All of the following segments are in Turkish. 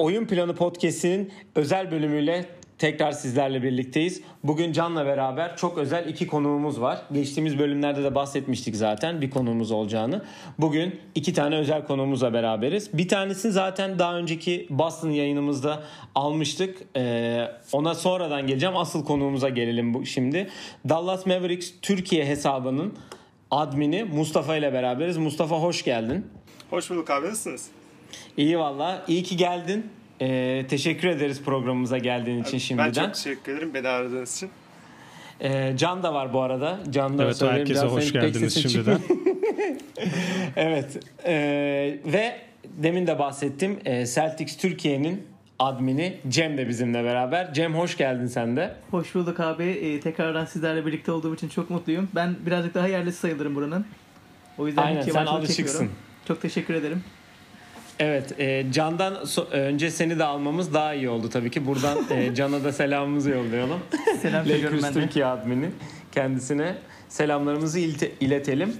Oyun Planı Podcast'inin özel bölümüyle tekrar sizlerle birlikteyiz. Bugün Can'la beraber çok özel iki konuğumuz var. Geçtiğimiz bölümlerde de bahsetmiştik zaten bir konuğumuz olacağını. Bugün iki tane özel konuğumuzla beraberiz. Bir tanesini zaten daha önceki Boston yayınımızda almıştık. Ee, ona sonradan geleceğim. Asıl konuğumuza gelelim bu şimdi. Dallas Mavericks Türkiye hesabının admini Mustafa ile beraberiz. Mustafa hoş geldin. Hoş bulduk abi nasılsınız? İyi valla. İyi ki geldin. Ee, teşekkür ederiz programımıza geldiğin için şimdiden. Ben çok teşekkür ederim beni aradığınız için. Ee, Can da var bu arada. Can da evet herkese hoş geldiniz şimdiden. evet. Ee, ve demin de bahsettim. Ee, Celtics Türkiye'nin admini Cem de bizimle beraber. Cem hoş geldin sen de. Hoş bulduk abi. Ee, tekrardan sizlerle birlikte olduğum için çok mutluyum. Ben birazcık daha yerlisi sayılırım buranın. O yüzden Aynen sen alışıksın. Çok teşekkür ederim. Evet, e, Can'dan so- önce seni de almamız daha iyi oldu tabii ki. Buradan e, Can'a da selamımızı yollayalım. Selam söylüyorum Lakers ben de. Türkiye admini. Kendisine selamlarımızı ilte- iletelim.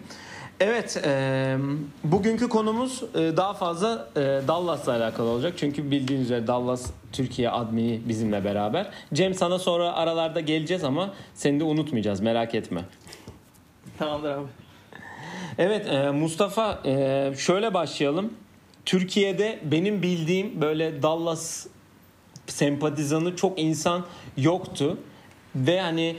Evet, e, bugünkü konumuz e, daha fazla e, Dallas'la alakalı olacak. Çünkü bildiğiniz üzere Dallas Türkiye admini bizimle beraber. Cem sana sonra aralarda geleceğiz ama seni de unutmayacağız merak etme. Tamamdır abi. Evet e, Mustafa e, şöyle başlayalım. Türkiye'de benim bildiğim böyle Dallas sempatizanı çok insan yoktu. Ve hani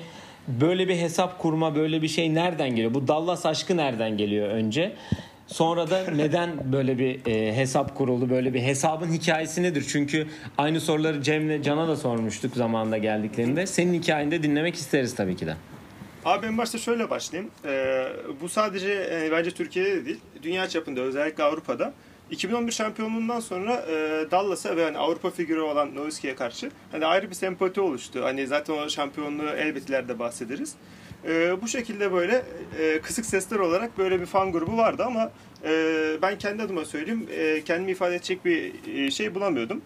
böyle bir hesap kurma böyle bir şey nereden geliyor? Bu Dallas aşkı nereden geliyor önce? Sonra da neden böyle bir e, hesap kuruldu? Böyle bir hesabın hikayesi nedir? Çünkü aynı soruları Cem'le Can'a da sormuştuk zamanında geldiklerinde. Senin hikayeni de dinlemek isteriz tabii ki de. Abi en başta şöyle başlayayım. Ee, bu sadece e, bence Türkiye'de de değil, dünya çapında özellikle Avrupa'da 2011 şampiyonluğundan sonra e, Dallas'a ve hani Avrupa figürü olan Nowitzki'ye karşı hani ayrı bir sempati oluştu. Hani zaten o şampiyonluğu elbet ileride bahsederiz. E, bu şekilde böyle e, kısık sesler olarak böyle bir fan grubu vardı ama e, ben kendi adıma söyleyeyim e, kendimi ifade edecek bir e, şey bulamıyordum.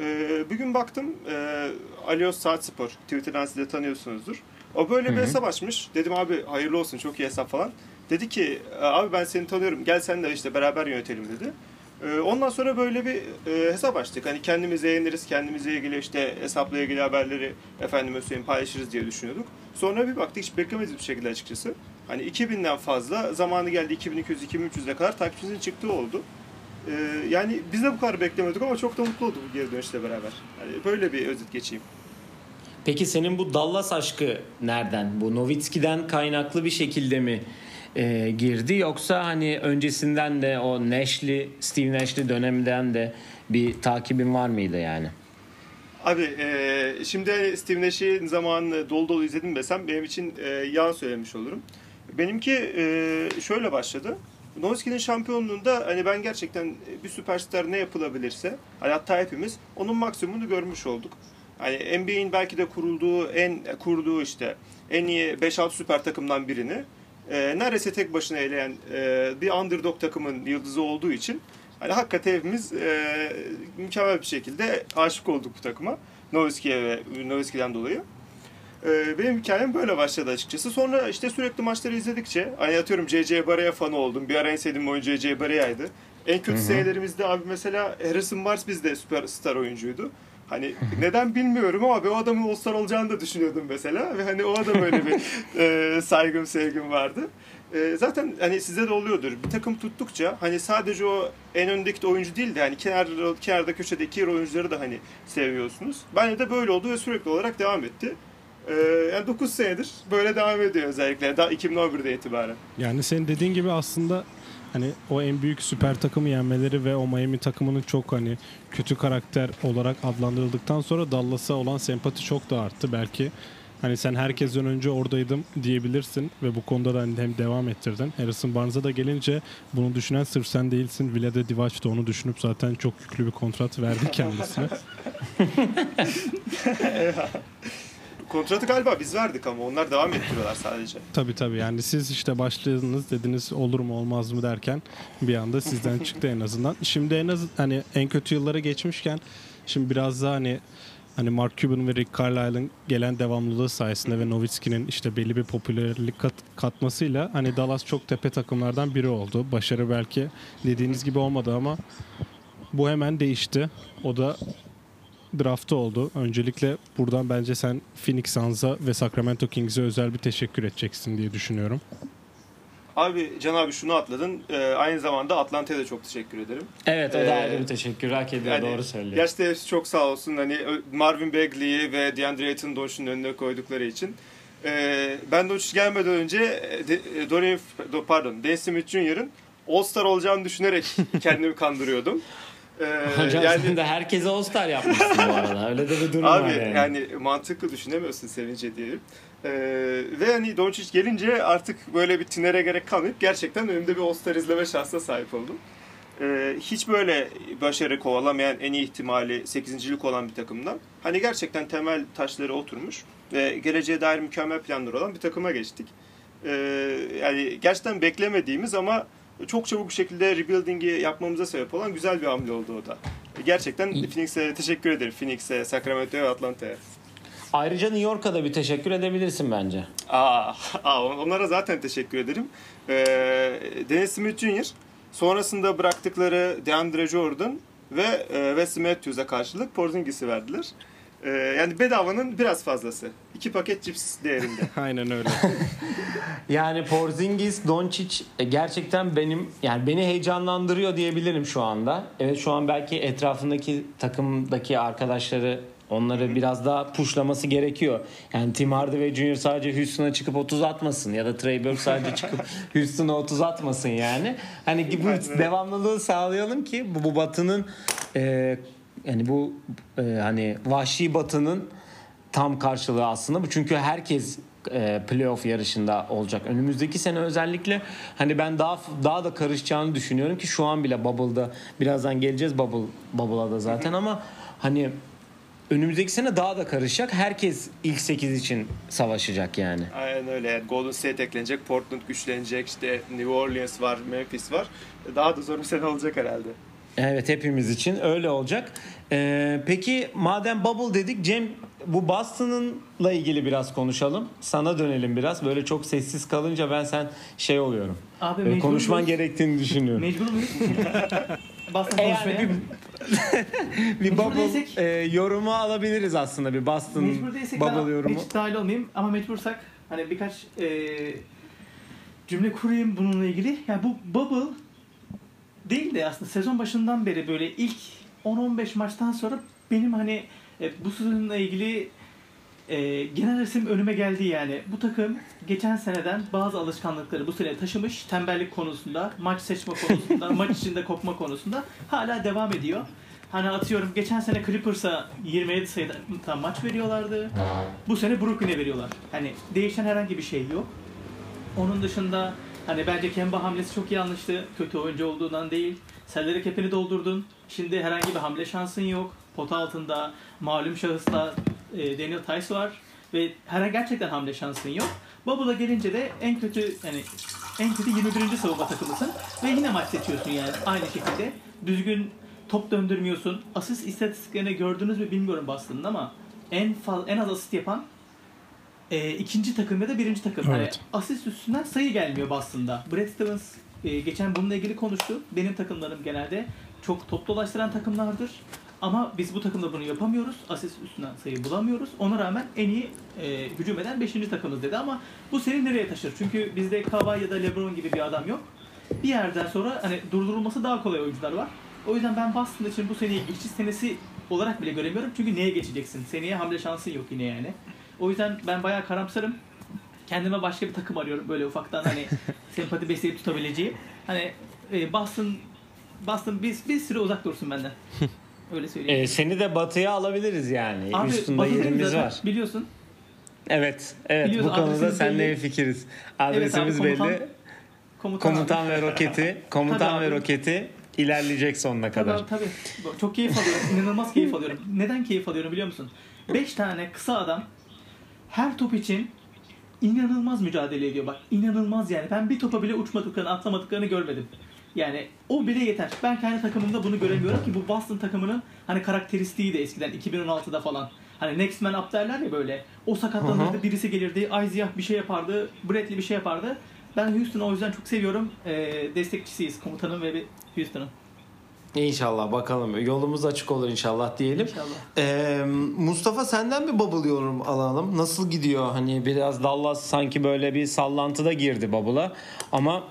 E, bir gün baktım e, Alios Saat Spor Twitter'dan siz de tanıyorsunuzdur. O böyle bir hesap açmış. Dedim abi hayırlı olsun çok iyi hesap falan. Dedi ki abi ben seni tanıyorum gel sen de işte beraber yönetelim dedi. Ee, Ondan sonra böyle bir e, hesap açtık. Hani kendimiz yayınlarız, kendimizle ilgili işte hesapla ilgili haberleri efendime söyleyeyim paylaşırız diye düşünüyorduk. Sonra bir baktık hiç beklemediğimiz bir şekilde açıkçası. Hani 2000'den fazla zamanı geldi 2200-2300'e kadar takipçimizin çıktığı oldu. Ee, yani biz de bu kadar beklemiyorduk ama çok da mutlu olduk bu geri dönüşle beraber. Hani böyle bir özet geçeyim. Peki senin bu Dallas aşkı nereden? Bu Nowitzki'den kaynaklı bir şekilde mi e, girdi yoksa hani öncesinden de o Nash'li, Steve Nash'li döneminden de bir takibin var mıydı yani? Abi e, şimdi Steve Nash'in zamanını dolu dolu izledim desem benim için e, yalan söylemiş olurum. Benimki e, şöyle başladı. Nowitzki'nin şampiyonluğunda hani ben gerçekten bir süperstar ne yapılabilirse hani hatta hepimiz onun maksimumunu görmüş olduk. Hani NBA'in belki de kurulduğu en kurduğu işte en iyi 5-6 süper takımdan birini e, neredeyse tek başına eleyen e, bir underdog takımın yıldızı olduğu için hani hakikaten hepimiz e, mükemmel bir şekilde aşık olduk bu takıma. Nowitzki'ye ve Nowitzki'den dolayı. E, benim hikayem böyle başladı açıkçası. Sonra işte sürekli maçları izledikçe hani atıyorum C.C. Baraya fanı oldum. Bir ara en sevdiğim oyuncu C.C. Baraya'ydı. En kötü senelerimizde abi mesela Harrison Barnes bizde süperstar oyuncuydu. Hani neden bilmiyorum ama ben o adamın All-Star olacağını da düşünüyordum mesela. Ve hani o adam öyle bir e, saygım sevgim vardı. E, zaten hani size de oluyordur. Bir takım tuttukça hani sadece o en öndeki de oyuncu değil de hani kenarda, kenarda köşedeki oyuncuları da hani seviyorsunuz. Bende de böyle oldu ve sürekli olarak devam etti. E, yani 9 senedir böyle devam ediyor özellikle. Daha 2011'de itibaren. Yani senin dediğin gibi aslında hani o en büyük süper takımı yenmeleri ve o Miami takımının çok hani kötü karakter olarak adlandırıldıktan sonra Dallas'a olan sempati çok da arttı. Belki hani sen herkesten önce oradaydım diyebilirsin ve bu konuda da hani hem devam ettirdin. Harrison Barnes'a da gelince bunu düşünen sırf sen değilsin. Vlade Divac da onu düşünüp zaten çok yüklü bir kontrat verdi kendisine. Kontratı galiba biz verdik ama onlar devam ettiriyorlar sadece. Tabii tabii yani siz işte başladınız dediniz olur mu olmaz mı derken bir anda sizden çıktı en azından. Şimdi en az hani en kötü yıllara geçmişken şimdi biraz daha hani hani Mark Cuban ve Rick Carlisle'ın gelen devamlılığı sayesinde ve Nowitzki'nin işte belli bir popülerlik kat, katmasıyla hani Dallas çok tepe takımlardan biri oldu. Başarı belki dediğiniz gibi olmadı ama bu hemen değişti. O da draftı oldu. Öncelikle buradan bence sen Phoenix Suns'a ve Sacramento Kings'e özel bir teşekkür edeceksin diye düşünüyorum. Abi Can abi şunu atladın. Ee, aynı zamanda Atlanta'ya da çok teşekkür ederim. Evet o da Ee, ayrı bir teşekkür hak ediyor Yani doğru söylüyor. Gerçekten hepsi çok sağ olsun. Hani Marvin Bagley'i ve DeAndre Ayton Doncic'in önüne koydukları için. Ee, ben Doncic gelmeden önce e, de, e, Dorian, do- pardon, Dennis Smith Jr.'ın All-Star olacağını düşünerek kendimi kandırıyordum. Ee, Hocam yani sen de herkese All-Star yapmışsın bu arada. Öyle de bir durum var Abi yani. yani mantıklı düşünemiyorsun sevince diyelim. Ee, ve hani Doncic gelince artık böyle bir tinere gerek kalmayıp gerçekten önümde bir All-Star izleme şansına sahip oldum. Ee, hiç böyle başarı kovalamayan en iyi ihtimali 8. olan bir takımdan hani gerçekten temel taşları oturmuş ve geleceğe dair mükemmel planları olan bir takıma geçtik. Ee, yani gerçekten beklemediğimiz ama çok çabuk bir şekilde rebuilding'i yapmamıza sebep olan güzel bir hamle oldu o da. Gerçekten. Phoenix'e teşekkür ederim. Phoenix'e, Sacramento'ya ve Atlanta'ya. Ayrıca New York'a da bir teşekkür edebilirsin bence. Aa, aa, onlara zaten teşekkür ederim. Ee, Dennis Smith Jr. sonrasında bıraktıkları DeAndre Jordan ve e, Wesley Matthews'a karşılık Porzingis'i verdiler. Ee, yani bedavanın biraz fazlası. İki paket cips değerinde. Aynen öyle. Yani Porzingis, Doncic e, gerçekten benim yani beni heyecanlandırıyor diyebilirim şu anda. Evet şu an belki etrafındaki takımdaki arkadaşları onları biraz daha pushlaması gerekiyor. Yani Tim Hardaway Jr. sadece Houston'a çıkıp 30 atmasın ya da Trey Burke sadece çıkıp Houston'a 30 atmasın yani. Hani bu devamlılığı sağlayalım ki bu, bu batının e, yani bu e, hani vahşi batının tam karşılığı aslında bu. Çünkü herkes e, playoff yarışında olacak. Önümüzdeki sene özellikle hani ben daha daha da karışacağını düşünüyorum ki şu an bile Bubble'da birazdan geleceğiz Bubble Bubble'a da zaten ama hani önümüzdeki sene daha da karışacak. Herkes ilk 8 için savaşacak yani. Aynen öyle. Yani Golden State eklenecek, Portland güçlenecek, işte New Orleans var, Memphis var. Daha da zor bir sene olacak herhalde. Evet hepimiz için öyle olacak. Ee, peki madem bubble dedik Cem bu Boston'ınla ilgili biraz konuşalım. Sana dönelim biraz. Böyle çok sessiz kalınca ben sen şey oluyorum. Abi mecbur konuşman muyuz? gerektiğini düşünüyorum. Mecbur muyuz? Bastın E yani konuşmaya. bir, bir bubble değilsek- e, yorumu alabiliriz aslında bir Boston Mecbur değilsek bubble ben yorumu. hiç dahil olmayayım ama mecbursak hani birkaç e, cümle kurayım bununla ilgili. Yani bu bubble değil de aslında sezon başından beri böyle ilk 10-15 maçtan sonra benim hani e, bu sezonla ilgili e, genel resim önüme geldi yani. Bu takım geçen seneden bazı alışkanlıkları bu sene taşımış. Tembellik konusunda, maç seçme konusunda, maç içinde kopma konusunda hala devam ediyor. Hani atıyorum geçen sene Clippers'a 27 sayıda maç veriyorlardı. Bu sene Brooklyn'e veriyorlar. Hani değişen herhangi bir şey yok. Onun dışında hani bence Kemba hamlesi çok yanlıştı. Kötü oyuncu olduğundan değil. Salary cap'ini doldurdun. Şimdi herhangi bir hamle şansın yok. Pot altında malum şahısla e, Daniel Tice var ve herhangi gerçekten hamle şansın yok. Bubble'a gelince de en kötü hani en kötü 21. savunma takımısın ve yine maç seçiyorsun yani aynı şekilde. Düzgün top döndürmüyorsun. Asist istatistiklerini gördünüz mü bilmiyorum Boston'ın ama en faz, en az asist yapan e, ikinci takım ya da birinci takım. Evet. asist üstünden sayı gelmiyor Boston'da. Brad Stevens e, geçen bununla ilgili konuştu. Benim takımlarım genelde çok top dolaştıran takımlardır. Ama biz bu takımda bunu yapamıyoruz. Asist üstünden sayı bulamıyoruz. Ona rağmen en iyi e, hücum eden 5. takımız dedi ama bu seni nereye taşır? Çünkü bizde Kawhi ya da LeBron gibi bir adam yok. Bir yerden sonra hani durdurulması daha kolay oyuncular var. O yüzden ben Boston için bu seneyi geçiş senesi olarak bile göremiyorum. Çünkü neye geçeceksin? Seneye hamle şansın yok yine yani. O yüzden ben bayağı karamsarım. Kendime başka bir takım arıyorum böyle ufaktan hani sempati besleyip tutabileceğim. Hani e, Boston Boston bir, bir süre uzak dursun benden. Öyle söyleyeyim. E, seni de batıya alabiliriz yani. Abi Üstünde Batı'dayım yerimiz zaten, var. Biliyorsun. Evet. Evet Biliyorsun, bu konuda seninle belli. fikiriz. Evet Adresimiz abi, komutan- belli. Komutan, Komutan ve roketi, komutan Tabii ve roketi ilerleyecek sonuna Tabii, kadar. abi, tabii. Çok keyif alıyorum. İnanılmaz keyif alıyorum. Neden keyif alıyorum biliyor musun? 5 tane kısa adam her top için inanılmaz mücadele ediyor. Bak inanılmaz yani. Ben bir topa bile uçmadıklarını, atlamadıklarını görmedim. Yani o bile yeter. Ben kendi takımımda bunu göremiyorum ki bu Boston takımının hani karakteristiği de eskiden 2016'da falan. Hani next man up derler ya böyle. O sakatlanırdı, birisi gelirdi, Isaiah bir şey yapardı, Bradley bir şey yapardı. Ben Houston'ı o yüzden çok seviyorum. Ee, destekçisiyiz komutanım ve Houston'ın. İnşallah bakalım. Yolumuz açık olur inşallah diyelim. İnşallah. Ee, Mustafa senden bir bubble yorum alalım. Nasıl gidiyor? Hani biraz Dallas sanki böyle bir sallantıda girdi bubble'a. Ama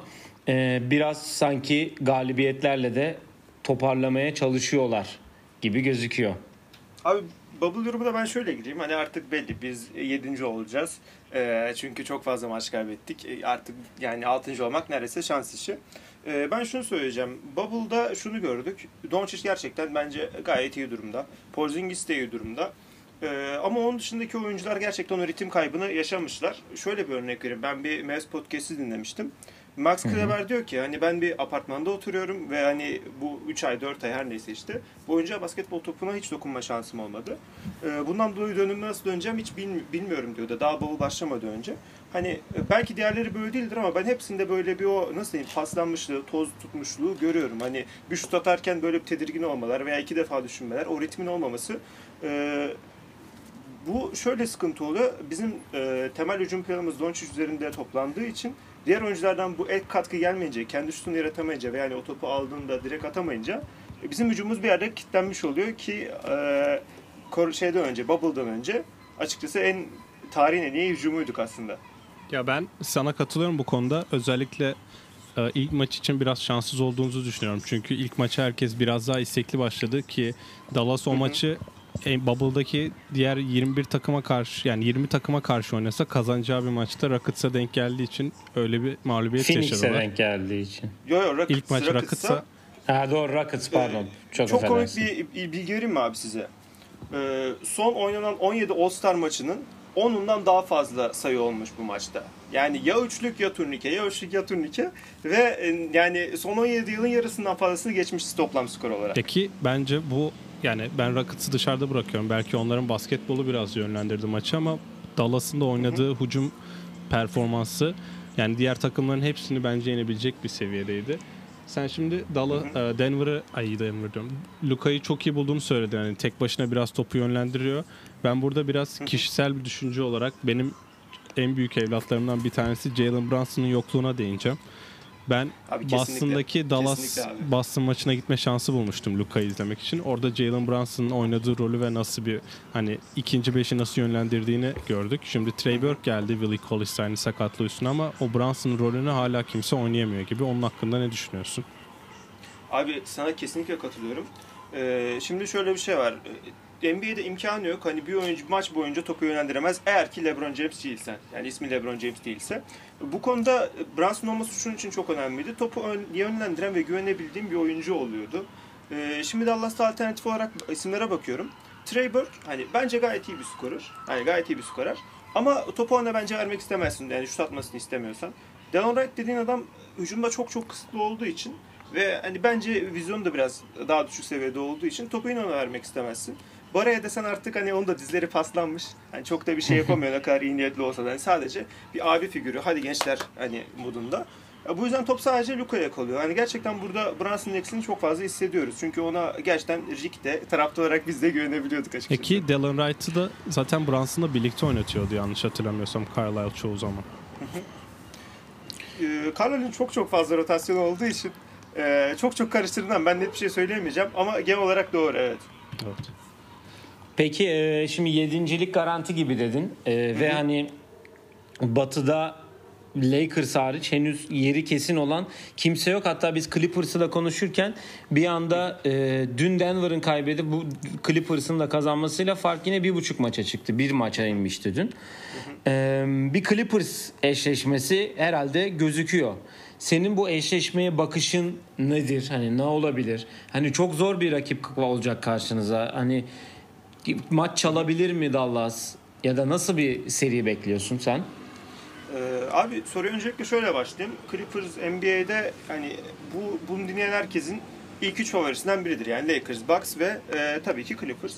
e, biraz sanki galibiyetlerle de toparlamaya çalışıyorlar gibi gözüküyor. Abi Bubble yorumuna ben şöyle gireyim. Hani artık belli biz 7. olacağız. Ee, çünkü çok fazla maç kaybettik. Ee, artık yani 6. olmak neredeyse şans işi. Ee, ben şunu söyleyeceğim. Bubble'da şunu gördük. Doncic gerçekten bence gayet iyi durumda. Porzingis de iyi durumda. Ee, ama onun dışındaki oyuncular gerçekten o ritim kaybını yaşamışlar. Şöyle bir örnek vereyim. Ben bir Mavs podcast'i dinlemiştim. Max Kleber diyor ki hani ben bir apartmanda oturuyorum ve hani bu 3 ay 4 ay her neyse işte bu oyuncuya basketbol topuna hiç dokunma şansım olmadı. Ee, bundan dolayı dönümü nasıl döneceğim hiç bilmi- bilmiyorum diyordu. Daha bavul başlamadan önce. Hani e, belki diğerleri böyle değildir ama ben hepsinde böyle bir o nasıl diyeyim paslanmışlığı, toz tutmuşluğu görüyorum. Hani bir şut atarken böyle bir tedirgin olmalar veya iki defa düşünmeler, o ritmin olmaması e, bu şöyle sıkıntı oluyor. Bizim e, temel hücum planımız Doncic üzerinde toplandığı için diğer oyunculardan bu ek katkı gelmeyince, kendi şutunu yaratamayınca veya yani o topu aldığında direkt atamayınca e, bizim hücumumuz bir yerde kilitlenmiş oluyor ki e, şeyden önce, Bubble'dan önce açıkçası en tarihin en iyi hücumuyduk aslında. Ya ben sana katılıyorum bu konuda. Özellikle e, ilk maç için biraz şanssız olduğunuzu düşünüyorum. Çünkü ilk maça herkes biraz daha istekli başladı ki Dallas o maçı Bubble'daki diğer 21 takıma karşı yani 20 takıma karşı oynasa kazanacağı bir maçta Rockets'a denk geldiği için öyle bir mağlubiyet Phoenix'e yaşadılar. denk geldiği için. Yo yo Rockets, İlk maç Rockets'a- Rockets'a Ha doğru Rockets pardon. Çok, Çok komik affedersin. bir, bir bilgi vereyim mi abi size? Ee, son oynanan 17 All-Star maçının 10'undan daha fazla sayı olmuş bu maçta. Yani ya üçlük ya turnike, ya üçlük ya turnike ve e, yani son 17 yılın yarısından fazlasını geçmişiz toplam skor olarak. Peki bence bu yani ben Rockets'ı dışarıda bırakıyorum. Belki onların basketbolu biraz yönlendirdi maçı ama Dallas'ın da oynadığı hücum performansı yani diğer takımların hepsini bence yenebilecek bir seviyedeydi. Sen şimdi Dallas, e, Denver'ı, ay Denver diyorum. Luka'yı çok iyi bulduğunu söyledin. Yani tek başına biraz topu yönlendiriyor. Ben burada biraz kişisel bir düşünce olarak benim en büyük evlatlarımdan bir tanesi Jalen Brunson'ın yokluğuna değineceğim. Ben Abi. Boston'daki Dallas abi. Boston maçına gitme şansı bulmuştum Luka'yı izlemek için. Orada Jalen Brunson'ın oynadığı rolü ve nasıl bir hani ikinci beşi nasıl yönlendirdiğini gördük. Şimdi Trey Burke geldi Willie Cauley-Stein'in sakatlığı üstüne ama o Brunson'ın rolünü hala kimse oynayamıyor gibi. Onun hakkında ne düşünüyorsun? Abi sana kesinlikle katılıyorum. Ee, şimdi şöyle bir şey var. NBA'de imkanı yok. Hani bir oyuncu maç boyunca topu yönlendiremez. Eğer ki LeBron James değilsen. Yani ismi LeBron James değilse. Bu konuda Brunson olması şunun için çok önemliydi. Topu ön- yönlendiren ve güvenebildiğim bir oyuncu oluyordu. Ee, şimdi Dallas'ta alternatif olarak isimlere bakıyorum. Trey Burke hani bence gayet iyi bir skorer. Hani gayet iyi bir skorer. Ama topu ona bence vermek istemezsin. Yani şut atmasını istemiyorsan. Delon Wright dediğin adam hücumda çok çok kısıtlı olduğu için ve hani bence vizyonu da biraz daha düşük seviyede olduğu için topu yine ona vermek istemezsin. Baraya desen artık hani onun da dizleri paslanmış. Hani çok da bir şey yapamıyor ne kadar iyi niyetli olsa da. Hani sadece bir abi figürü. Hadi gençler hani modunda. Bu yüzden top sadece Luka'ya kalıyor. Hani gerçekten burada Brunson'ın eksiğini çok fazla hissediyoruz. Çünkü ona gerçekten Rick de taraftar olarak biz de güvenebiliyorduk açıkçası. Peki Delon Wright'ı da zaten Brunson'la birlikte oynatıyordu yanlış hatırlamıyorsam Carlisle çoğu zaman. Ee, Carlo'nun çok çok fazla rotasyon olduğu için e, çok çok karıştırdığından ben net bir şey söyleyemeyeceğim. Ama genel olarak doğru evet. Evet. Peki e, şimdi yedincilik garanti gibi dedin E, ve hani Batı'da Lakers hariç henüz yeri kesin olan kimse yok. Hatta biz Clippers'ı da konuşurken bir anda e, dün Denver'ın kaybedip bu Clippers'ın da kazanmasıyla fark yine bir buçuk maça çıktı. Bir maça inmişti dün. E, bir Clippers eşleşmesi herhalde gözüküyor. Senin bu eşleşmeye bakışın nedir? Hani ne olabilir? Hani çok zor bir rakip olacak karşınıza. Hani maç çalabilir mi Dallas? Ya da nasıl bir seri bekliyorsun sen? Ee, abi soruya öncelikle şöyle başlayayım. Clippers NBA'de hani bu bunu dinleyen herkesin ilk üç favorisinden biridir. Yani Lakers, Bucks ve e, tabii ki Clippers.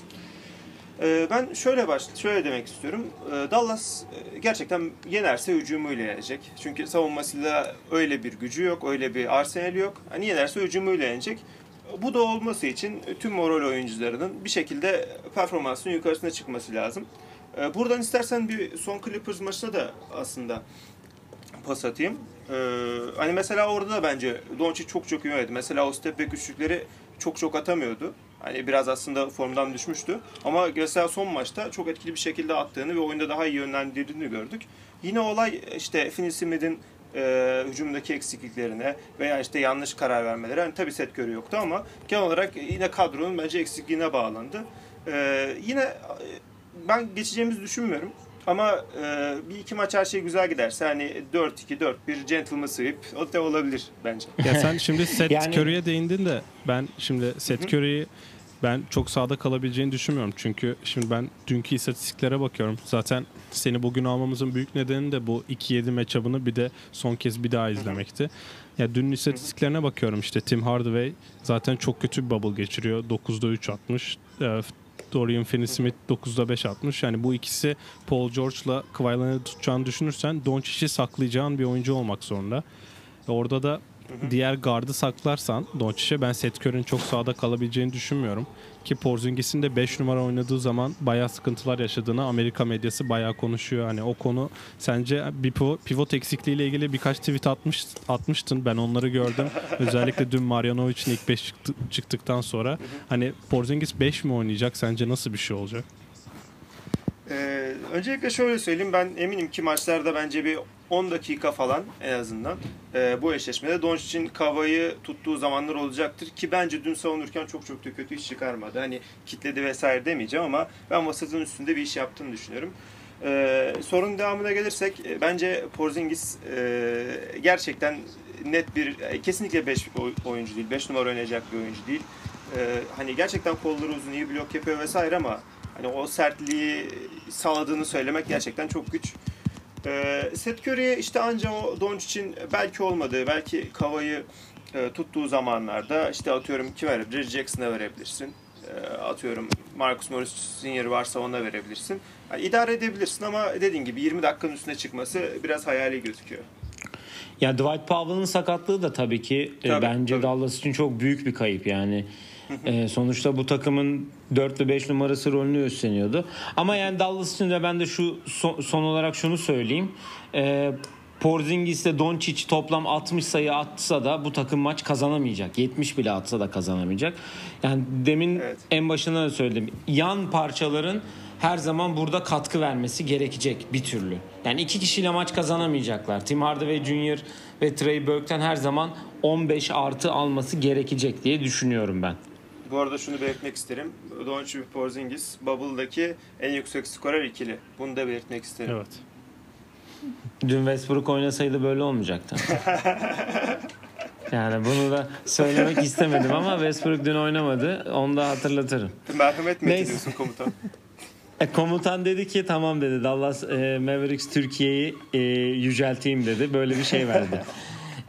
E, ben şöyle baş şöyle demek istiyorum. E, Dallas e, gerçekten yenerse hücumuyla yenecek. Çünkü savunmasıyla öyle bir gücü yok, öyle bir arsenali yok. Hani yenerse hücumuyla yenecek. Bu da olması için tüm o rol oyuncularının bir şekilde performansının yukarısına çıkması lazım. Ee, Buradan istersen bir son Clippers maçına da aslında pas atayım. Ee, hani mesela orada da bence Doncic çok çok iyi oynadı. Mesela o step back üçlükleri çok çok atamıyordu. Hani biraz aslında formdan düşmüştü. Ama mesela son maçta çok etkili bir şekilde attığını ve oyunda daha iyi yönlendirdiğini gördük. Yine olay işte Finney Smith'in e, hücumdaki eksikliklerine veya işte yanlış karar vermeleri. Yani tabii set görü yoktu ama genel olarak yine kadronun bence eksikliğine bağlandı. E, yine e, ben geçeceğimizi düşünmüyorum. Ama e, bir iki maç her şey güzel giderse hani 4-2, 4-1 gentleman sweep o da olabilir bence. Ya sen şimdi Seth Yani- Curry'e değindin de ben şimdi Seth Curry'i ben çok sağda kalabileceğini düşünmüyorum. Çünkü şimdi ben dünkü istatistiklere bakıyorum. Zaten seni bugün almamızın büyük nedeni de bu 2-7 matchup'ını bir de son kez bir daha izlemekti. Ya dün istatistiklerine bakıyorum işte Tim Hardaway zaten çok kötü bir bubble geçiriyor. 9'da 3 atmış. Ee, Dorian Finney-Smith 9'da 5 atmış. Yani bu ikisi Paul George'la Kawhi Leonard'ı tutacağını düşünürsen Doncic'i saklayacağın bir oyuncu olmak zorunda. Orada da diğer gardı saklarsan Doncic'e ben Seth çok sağda kalabileceğini düşünmüyorum. Ki Porzingis'in de 5 numara oynadığı zaman bayağı sıkıntılar yaşadığını Amerika medyası bayağı konuşuyor. Hani o konu sence bir pivot, pivot eksikliğiyle ilgili birkaç tweet atmış atmıştın. Ben onları gördüm. Özellikle dün Marjanovic'in ilk 5 çıktı, çıktıktan sonra. Hani Porzingis 5 mi oynayacak? Sence nasıl bir şey olacak? Ee, öncelikle şöyle söyleyeyim ben eminim ki maçlarda bence bir 10 dakika falan en azından e, bu eşleşmede Doncic'in Kava'yı tuttuğu zamanlar olacaktır ki bence dün savunurken çok çok da kötü iş çıkarmadı. Hani kitledi vesaire demeyeceğim ama ben vasatın üstünde bir iş yaptığını düşünüyorum. Ee, sorun devamına gelirsek e, bence Porzingis e, gerçekten net bir e, kesinlikle 5 oyuncu değil. 5 numara oynayacak bir oyuncu değil. Ee, hani gerçekten kolları uzun, iyi blok yapıyor vesaire ama hani o sertliği sağladığını söylemek gerçekten çok güç. Ee, Seth Curry'e işte anca o Doncic'in belki olmadığı, belki Kava'yı e, tuttuğu zamanlarda işte atıyorum kim verebilir? Jackson'a verebilirsin. E, atıyorum Marcus Morris Senior varsa ona verebilirsin. Yani idare edebilirsin ama dediğin gibi 20 dakikanın üstüne çıkması biraz hayali gözüküyor. Ya Dwight Powell'ın sakatlığı da tabii ki e, Tabii, bence tabii. Dallas için çok büyük bir kayıp yani. E, sonuçta bu takımın 4 ve 5 numarası rolünü üstleniyordu. Ama yani Dallas için de ben de şu son, son olarak şunu söyleyeyim. E, Porzingis ile Doncic toplam 60 sayı atsa da bu takım maç kazanamayacak. 70 bile atsa da kazanamayacak. Yani demin Evet. en başında da söyledim. Yan parçaların her zaman burada katkı vermesi gerekecek bir türlü. Yani iki kişiyle maç kazanamayacaklar. Tim Hardaway Jr. ve Trey Burke'ten her zaman 15 artı alması gerekecek diye düşünüyorum ben. Bu arada şunu belirtmek isterim. Doncic ve Porzingis Bubble'daki en yüksek skorer ikili. Bunu da belirtmek isterim. Evet. Dün Westbrook oynasaydı böyle olmayacaktı. yani bunu da söylemek istemedim ama Westbrook dün oynamadı. Onu da hatırlatırım. Merhamet mi ediyorsun komutan? E, komutan dedi ki tamam dedi Dallas e, Mavericks Türkiye'yi e, yücelteyim dedi. Böyle bir şey verdi.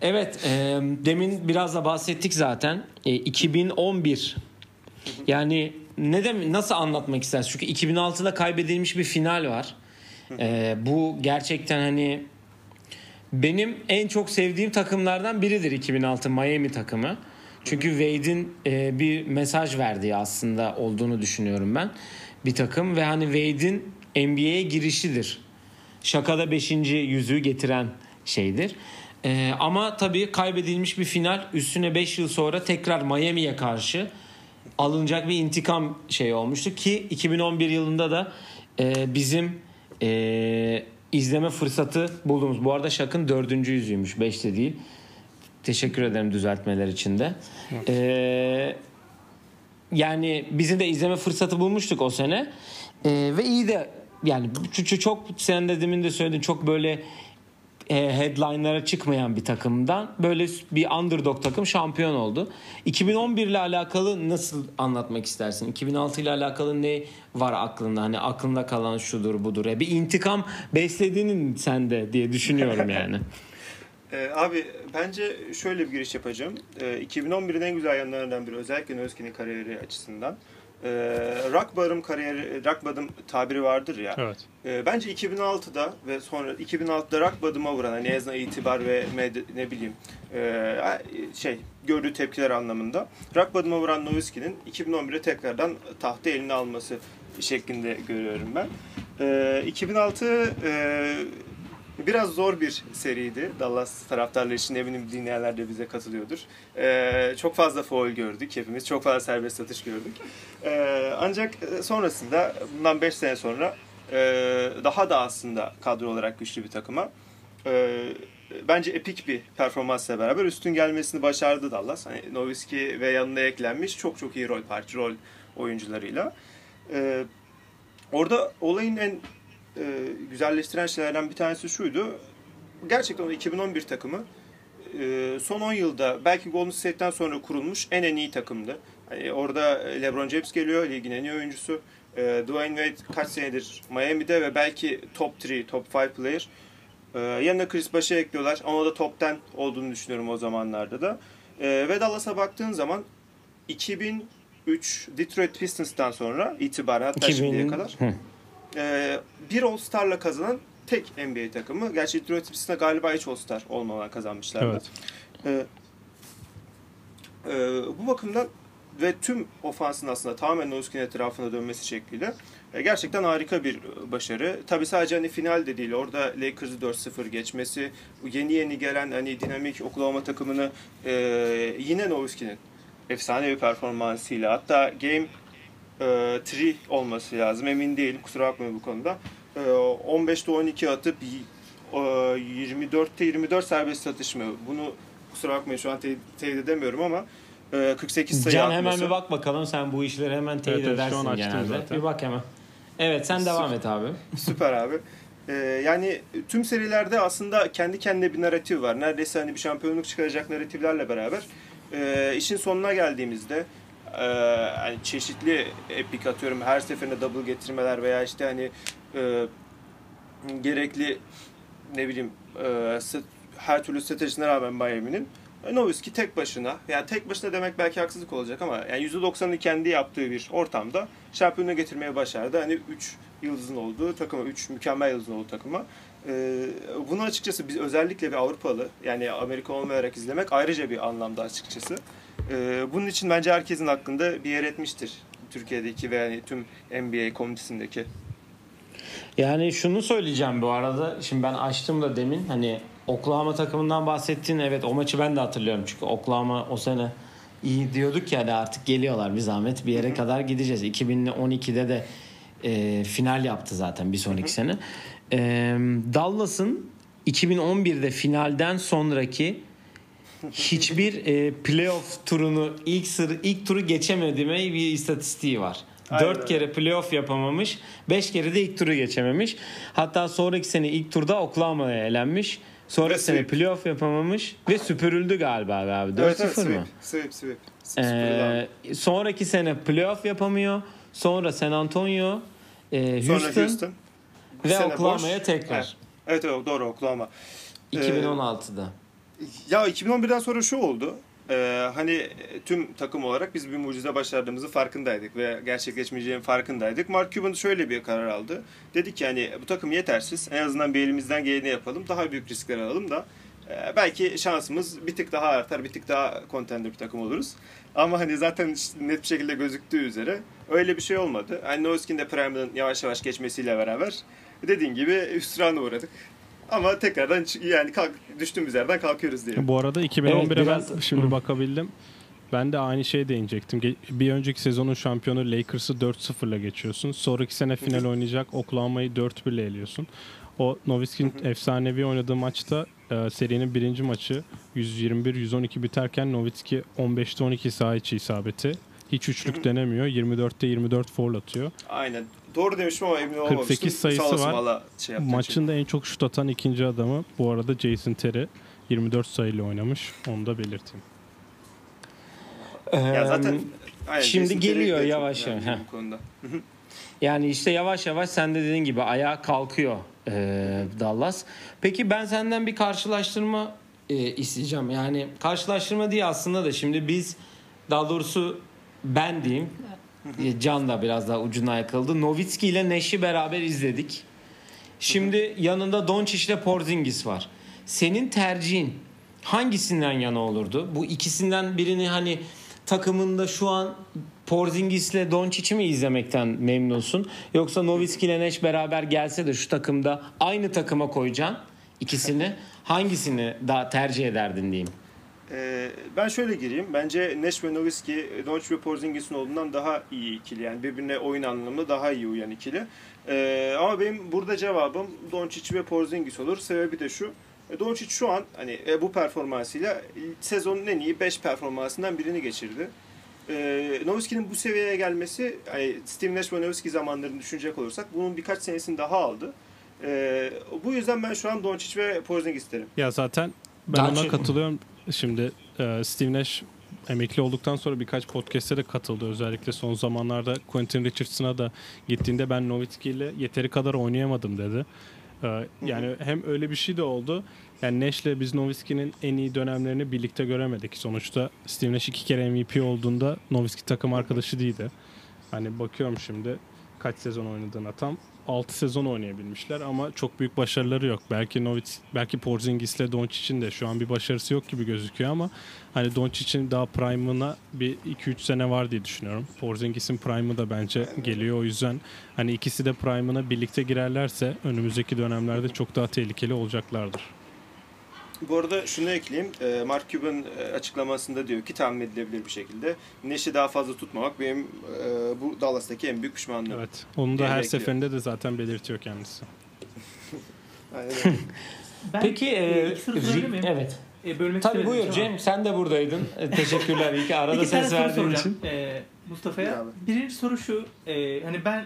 evet e, demin biraz da bahsettik zaten. E, 2011 yani ne dem nasıl anlatmak istersin? Çünkü 2006'da kaybedilmiş bir final var. E, bu gerçekten hani benim en çok sevdiğim takımlardan biridir 2006 Miami takımı. Çünkü Wade'in e, bir mesaj verdiği aslında olduğunu düşünüyorum ben. Bir takım ve hani Wade'in NBA'ye girişidir. Şakada 5. yüzüğü getiren şeydir. E, ama tabii kaybedilmiş bir final üstüne 5 yıl sonra tekrar Miami'ye karşı alınacak bir intikam şey olmuştu ki 2011 yılında da e, bizim e, izleme fırsatı bulduğumuz. Bu arada Şak'ın dördüncü yüzüymüş. Beşte değil. Teşekkür ederim düzeltmeler için de. E, yani bizim de izleme fırsatı bulmuştuk o sene. E, ve iyi de yani çok sen de demin de söyledin çok böyle e, headline'lara çıkmayan bir takımdan böyle bir underdog takım şampiyon oldu. 2011 ile alakalı nasıl anlatmak istersin? 2006 ile alakalı ne var aklında? Hani aklında kalan şudur budur. E, bir intikam beslediğinin sende diye düşünüyorum yani. Ee, abi bence şöyle bir giriş yapacağım. Ee, 2011'in en güzel yanlarından biri özellikle Nowitzki'nin kariyeri açısından. Ee, rock bottom kariyeri, rock bottom tabiri vardır ya. Evet. Ee, bence 2006'da ve sonra 2006'da rock bottom'a vuran hani en azından itibar ve med- ne bileyim e, şey gördüğü tepkiler anlamında rock bottom'a vuran Nowitzki'nin 2011'e tekrardan tahtı eline alması şeklinde görüyorum ben. Ee, 2006 e, Biraz zor bir seriydi. Dallas taraftarları için eminim dinleyenler de bize katılıyordur. Ee, çok fazla foul gördük hepimiz. Çok fazla serbest atış gördük. Ee, ancak sonrasında bundan 5 sene sonra e, daha da aslında kadro olarak güçlü bir takıma e, bence epik bir performansla beraber üstün gelmesini başardı Dallas. Hani Nowitzki ve yanına eklenmiş çok çok iyi rol parça rol oyuncularıyla. Ee, orada olayın en e, güzelleştiren şeylerden bir tanesi şuydu. Gerçekten o 2011 takımı e, son 10 yılda belki Golden State'ten sonra kurulmuş en en iyi takımdı. Hani orada LeBron James geliyor, ligin en iyi oyuncusu. E, Dwayne Wade kaç senedir Miami'de ve belki top 3, top 5 player. E, yanına Chris Bosh'ı ekliyorlar. Ama da top 10 olduğunu düşünüyorum o zamanlarda da. E, ve Dallas'a baktığın zaman 2003 Detroit Pistons'tan sonra itibaren hatta 2000 şimdiye kadar. E, bir All-Star'la kazanan tek NBA takımı. Gerçi Detroit Pistons'da galiba hiç All-Star olmadan kazanmışlardı. Evet. Ee, e, bu bakımdan ve tüm ofansın aslında tamamen Nowitzki'nin etrafına dönmesi şekliyle e, gerçekten harika bir başarı. Tabi sadece hani final de değil. Orada Lakers'ı 4-0 geçmesi, yeni yeni gelen hani dinamik Oklahoma takımını e, yine Nowitzki'nin efsane bir performansıyla hatta game 3 olması lazım. Emin değilim. Kusura bakmayın bu konuda. E, 15'te 12 atıp e, 24'te 24 serbest atış mı? Bunu kusura bakmayın şu an teyit, teyit edemiyorum ama e, 48 sayı Can atması. hemen bir bak bakalım sen bu işleri hemen teyit Evet, evet, şu an edersin açtım genelde. zaten. Bir bak hemen. Evet sen devam et abi. Süper abi. Ee, yani tüm serilerde aslında kendi kendine bir narratif var. Neredeyse hani bir şampiyonluk çıkaracak narratiflerle beraber e, işin sonuna geldiğimizde e, hani çeşitli epik atıyorum her seferinde double getirmeler veya işte hani e, gerekli ne bileyim e, st- her türlü stratejisine rağmen Miami'nin e, Nowitzki tek başına, yani tek başına demek belki haksızlık olacak ama yani %90'ını kendi yaptığı bir ortamda şampiyonu getirmeye başardı. Hani 3 yıldızın olduğu takıma, 3 mükemmel yıldızın olduğu takıma. E, bunu açıkçası biz özellikle bir Avrupalı, yani Amerika olmayarak izlemek ayrıca bir anlamda açıkçası. E, bunun için bence herkesin hakkında bir yer etmiştir. Türkiye'deki ve yani tüm NBA komünitesindeki. Yani şunu söyleyeceğim bu arada. Şimdi ben açtım da demin hani Oklahoma takımından bahsettin. Evet o maçı ben de hatırlıyorum. Çünkü Oklahoma o sene iyi diyorduk ya hani artık geliyorlar bir zahmet bir yere kadar gideceğiz. 2012'de de e, final yaptı zaten bir sonraki sene. E, Dallas'ın 2011'de finalden sonraki hiçbir e, playoff turunu ilk sır ilk turu geçemediğime bir istatistiği var. Aynen 4 öyle. kere playoff yapamamış. 5 kere de ilk turu geçememiş. Hatta sonraki sene ilk turda Oklahoma'ya elenmiş. Sonraki Ve sene sweep. playoff yapamamış ve süpürüldü galiba abi. 4-0 Evet, evet, mı? sweep, sweep, sweep. Ee, sonraki sene playoff yapamıyor. Sonra San Antonio, e, Sonra Houston, Houston. Bir ve Oklahoma'ya tekrar. Evet. Evet, evet doğru Oklahoma. 2016'da. Ya 2011'den sonra şu oldu. Ee, hani e, tüm takım olarak biz bir mucize başardığımızın farkındaydık ve gerçekleşmeyeceğinin farkındaydık. Mark Cuban şöyle bir karar aldı. Dedi ki hani bu takım yetersiz. En azından bir elimizden geleni yapalım. Daha büyük riskler alalım da e, belki şansımız bir tık daha artar, bir tık daha contender bir takım oluruz. Ama hani zaten net bir şekilde gözüktüğü üzere öyle bir şey olmadı. Hani Nowitzki'nin de Prime'ın yavaş yavaş geçmesiyle beraber dediğin gibi hüsrana uğradık. Ama tekrardan yani kalk, düştüğümüz yerden kalkıyoruz diye. Bu arada 2011'e Evet, ben biraz- şimdi Hı. bakabildim. Ben de aynı şeye değinecektim. Bir önceki sezonun şampiyonu Lakers'ı 4-0'la geçiyorsun. Sonraki sene final oynayacak Oklahoma'yı 4-1'le eliyorsun. O Nowitzki'nin efsanevi oynadığı maçta e, serinin birinci maçı 121-112 biterken Nowitzki 15'te 12 saha içi isabeti. Hiç üçlük denemiyor. 24'te 24 foul atıyor. Aynen. Doğru demişim ama emin olamamıştım. 48 sayısı Sağ var. valla şey yaptığın için. Maçın da en çok şut atan ikinci adamı bu arada Jason Terry. 24 sayıyla oynamış. Onu da belirteyim. Ya zaten Eee, aynen, şimdi Jason geliyor yavaş yavaş, konuda. Yani işte yavaş yavaş sen de dediğin gibi ayağa kalkıyor e, Dallas. Peki ben senden bir karşılaştırma e, isteyeceğim. Yani karşılaştırma diye aslında da şimdi biz daha doğrusu ben diyeyim Can da biraz daha ucuna yakıldı. Nowitzki ile Neş'i beraber izledik. Şimdi yanında Doncic ile Porzingis var. Senin tercihin hangisinden yana olurdu? Bu ikisinden birini hani takımında şu an Porzingis ile Doncic'i mi izlemekten memnunsun? Yoksa Nowitzki ile Neş beraber gelse de şu takımda aynı takıma koyacaksın. ikisini hangisini daha tercih ederdin diyeyim. Ee, ben şöyle gireyim. Bence Neş ve Nowitzki, Doncic ve Porzingis'in olduğundan daha iyi ikili. Yani birbirine oyun anlamında daha iyi uyan ikili. Ee, ama benim burada cevabım Doncic ve Porzingis olur. Sebebi de şu. e, Doncic şu an hani e, bu performansıyla sezonun en iyi 5 performansından birini geçirdi. Ee, Nowitzki'nin bu seviyeye gelmesi, hani Steve Nash ve Nowitzki zamanlarını düşünecek olursak bunun birkaç senesini daha aldı. Ee, bu yüzden ben şu an Doncic ve Porzingis derim. Ya zaten ben Daha ona katılıyorum. Şimdi e, Steve Nash emekli olduktan sonra birkaç podcast'e de katıldı. Özellikle son zamanlarda Quentin Richardson'a da gittiğinde ben Nowitzki ile yeteri kadar oynayamadım dedi. E, yani hem öyle bir şey de oldu. Yani Nash'le biz Nowitzki'nin en iyi dönemlerini birlikte göremedik. Sonuçta Steve Nash iki kere MVP olduğunda Nowitzki takım arkadaşı değildi. Hani bakıyorum şimdi kaç sezon oynadığına tam 6 sezon oynayabilmişler ama çok büyük başarıları yok. Belki Novitz, belki Porzingis'le Doncic'in de şu an bir başarısı yok gibi gözüküyor ama hani Doncic'in daha prime'ına bir 2-3 sene var diye düşünüyorum. Porzingis'in prime'ı da bence geliyor o yüzden hani ikisi de prime'ına birlikte girerlerse önümüzdeki dönemlerde çok daha tehlikeli olacaklardır. Bu arada şunu ekleyeyim. Ee, Mark Cuban e, açıklamasında diyor ki tahmin edilebilir bir şekilde Neş'i daha fazla tutmamak benim e, bu Dallas'taki en büyük pişmanlığım. Evet. Onu da her bekliyor. seferinde de zaten belirtiyor kendisi. Aynen. Ben Peki e, ilk soru sorabilir Ri- miyim? evet. E, bölmek Tabii buyur ama. Cem sen de buradaydın. E, Teşekkürler iyi ki arada İki ses verdiğin için. e, Mustafa'ya. Birinci soru şu. e, hani ben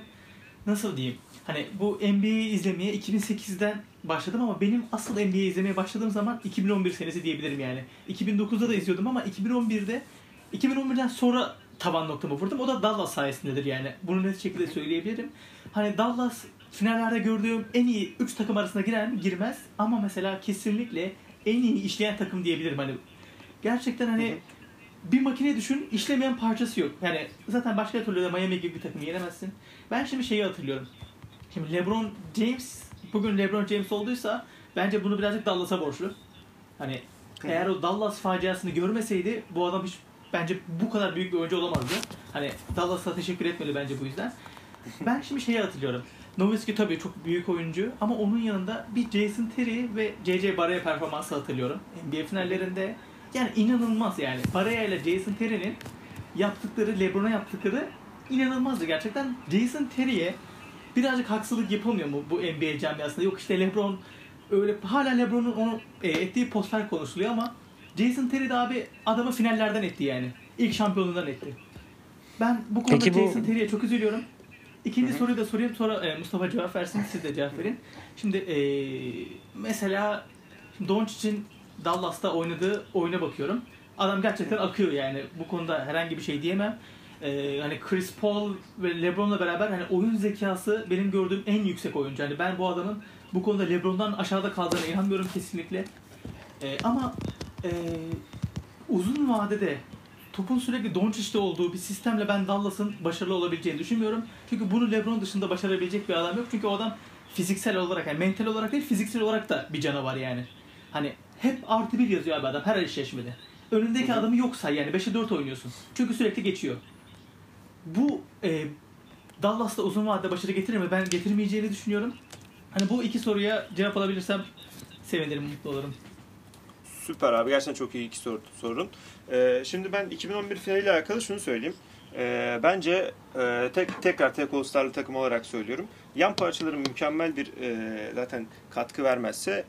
nasıl diyeyim? Hani bu NBA'yi izlemeye 2008'den başladım ama benim asıl NBA'yi izlemeye başladığım zaman 2011 senesi diyebilirim yani. 2009'da da izliyordum ama 2011'de 2011'den sonra tavan noktamı vurdum. O da Dallas sayesindedir yani. Bunu net şekilde söyleyebilirim. Hani Dallas finallerde gördüğüm en iyi 3 takım arasına girer mi? Girmez. Ama mesela kesinlikle en iyi işleyen takım diyebilirim. Hani gerçekten hani bir makine düşün işlemeyen parçası yok. Yani zaten başka türlü de Miami gibi bir takımı yenemezsin. Ben şimdi şeyi hatırlıyorum. Şimdi LeBron James bugün LeBron James olduysa bence bunu birazcık Dallas'a borçlu. Hani eğer o Dallas faciasını görmeseydi bu adam hiç bence bu kadar büyük bir oyuncu olamazdı. Hani Dallas'a teşekkür etmeli bence bu yüzden. Ben şimdi şeyi hatırlıyorum. Nowitzki tabii çok büyük oyuncu ama onun yanında bir Jason Terry ve JJ Barea performansı hatırlıyorum. NBA finallerinde yani inanılmaz yani. Barea ile Jason Terry'nin yaptıkları, LeBron'a yaptıkları inanılmazdı gerçekten. Jason Terry'e birazcık haksızlık yapılmıyor mu bu NBA camiasında? Yok işte LeBron öyle hala LeBron'un onu e, ettiği postlar konuşuluyor ama Jason Terry de abi adamı finallerden etti yani. İlk şampiyonluğundan etti. Ben bu konuda Peki bu- Jason Terry'e çok üzülüyorum. İkinci soruyu da sorayım sonra e, Mustafa cevap versin siz de cevap verin. Şimdi e, mesela Doncic'in Dallas'ta oynadığı oyuna bakıyorum. Adam gerçekten akıyor yani. Bu konuda herhangi bir şey diyemem. E, hani Chris Paul ve LeBron'la beraber hani oyun zekası benim gördüğüm en yüksek oyuncu. Yani ben bu adamın bu konuda LeBron'dan aşağıda kaldığına inanmıyorum kesinlikle. E, ama e, uzun vadede topun sürekli Doncic'te olduğu bir sistemle ben Dallas'ın başarılı olabileceğini düşünmüyorum. Çünkü bunu LeBron dışında başarabilecek bir adam yok. Çünkü o adam fiziksel olarak yani mental olarak değil fiziksel olarak da bir canavar yani. Hani hep artı bir yazıyor abi adam her eşleşmede. Önündeki adamı yok say yani 5'e 4 oynuyorsun. Çünkü sürekli geçiyor. Bu e, Dallas'ta uzun vadede başarı getirir mi? Ben getirmeyeceğini düşünüyorum. Hani bu iki soruya cevap alabilirsem sevinirim, mutlu olurum. Süper abi. Gerçekten çok iyi iki soru, sorun. Ee, şimdi ben 2011 finaliyle alakalı şunu söyleyeyim. Ee, bence e, tek tekrar tek All-Star'lı takım olarak söylüyorum. Yan parçaların mükemmel bir e, zaten katkı vermezse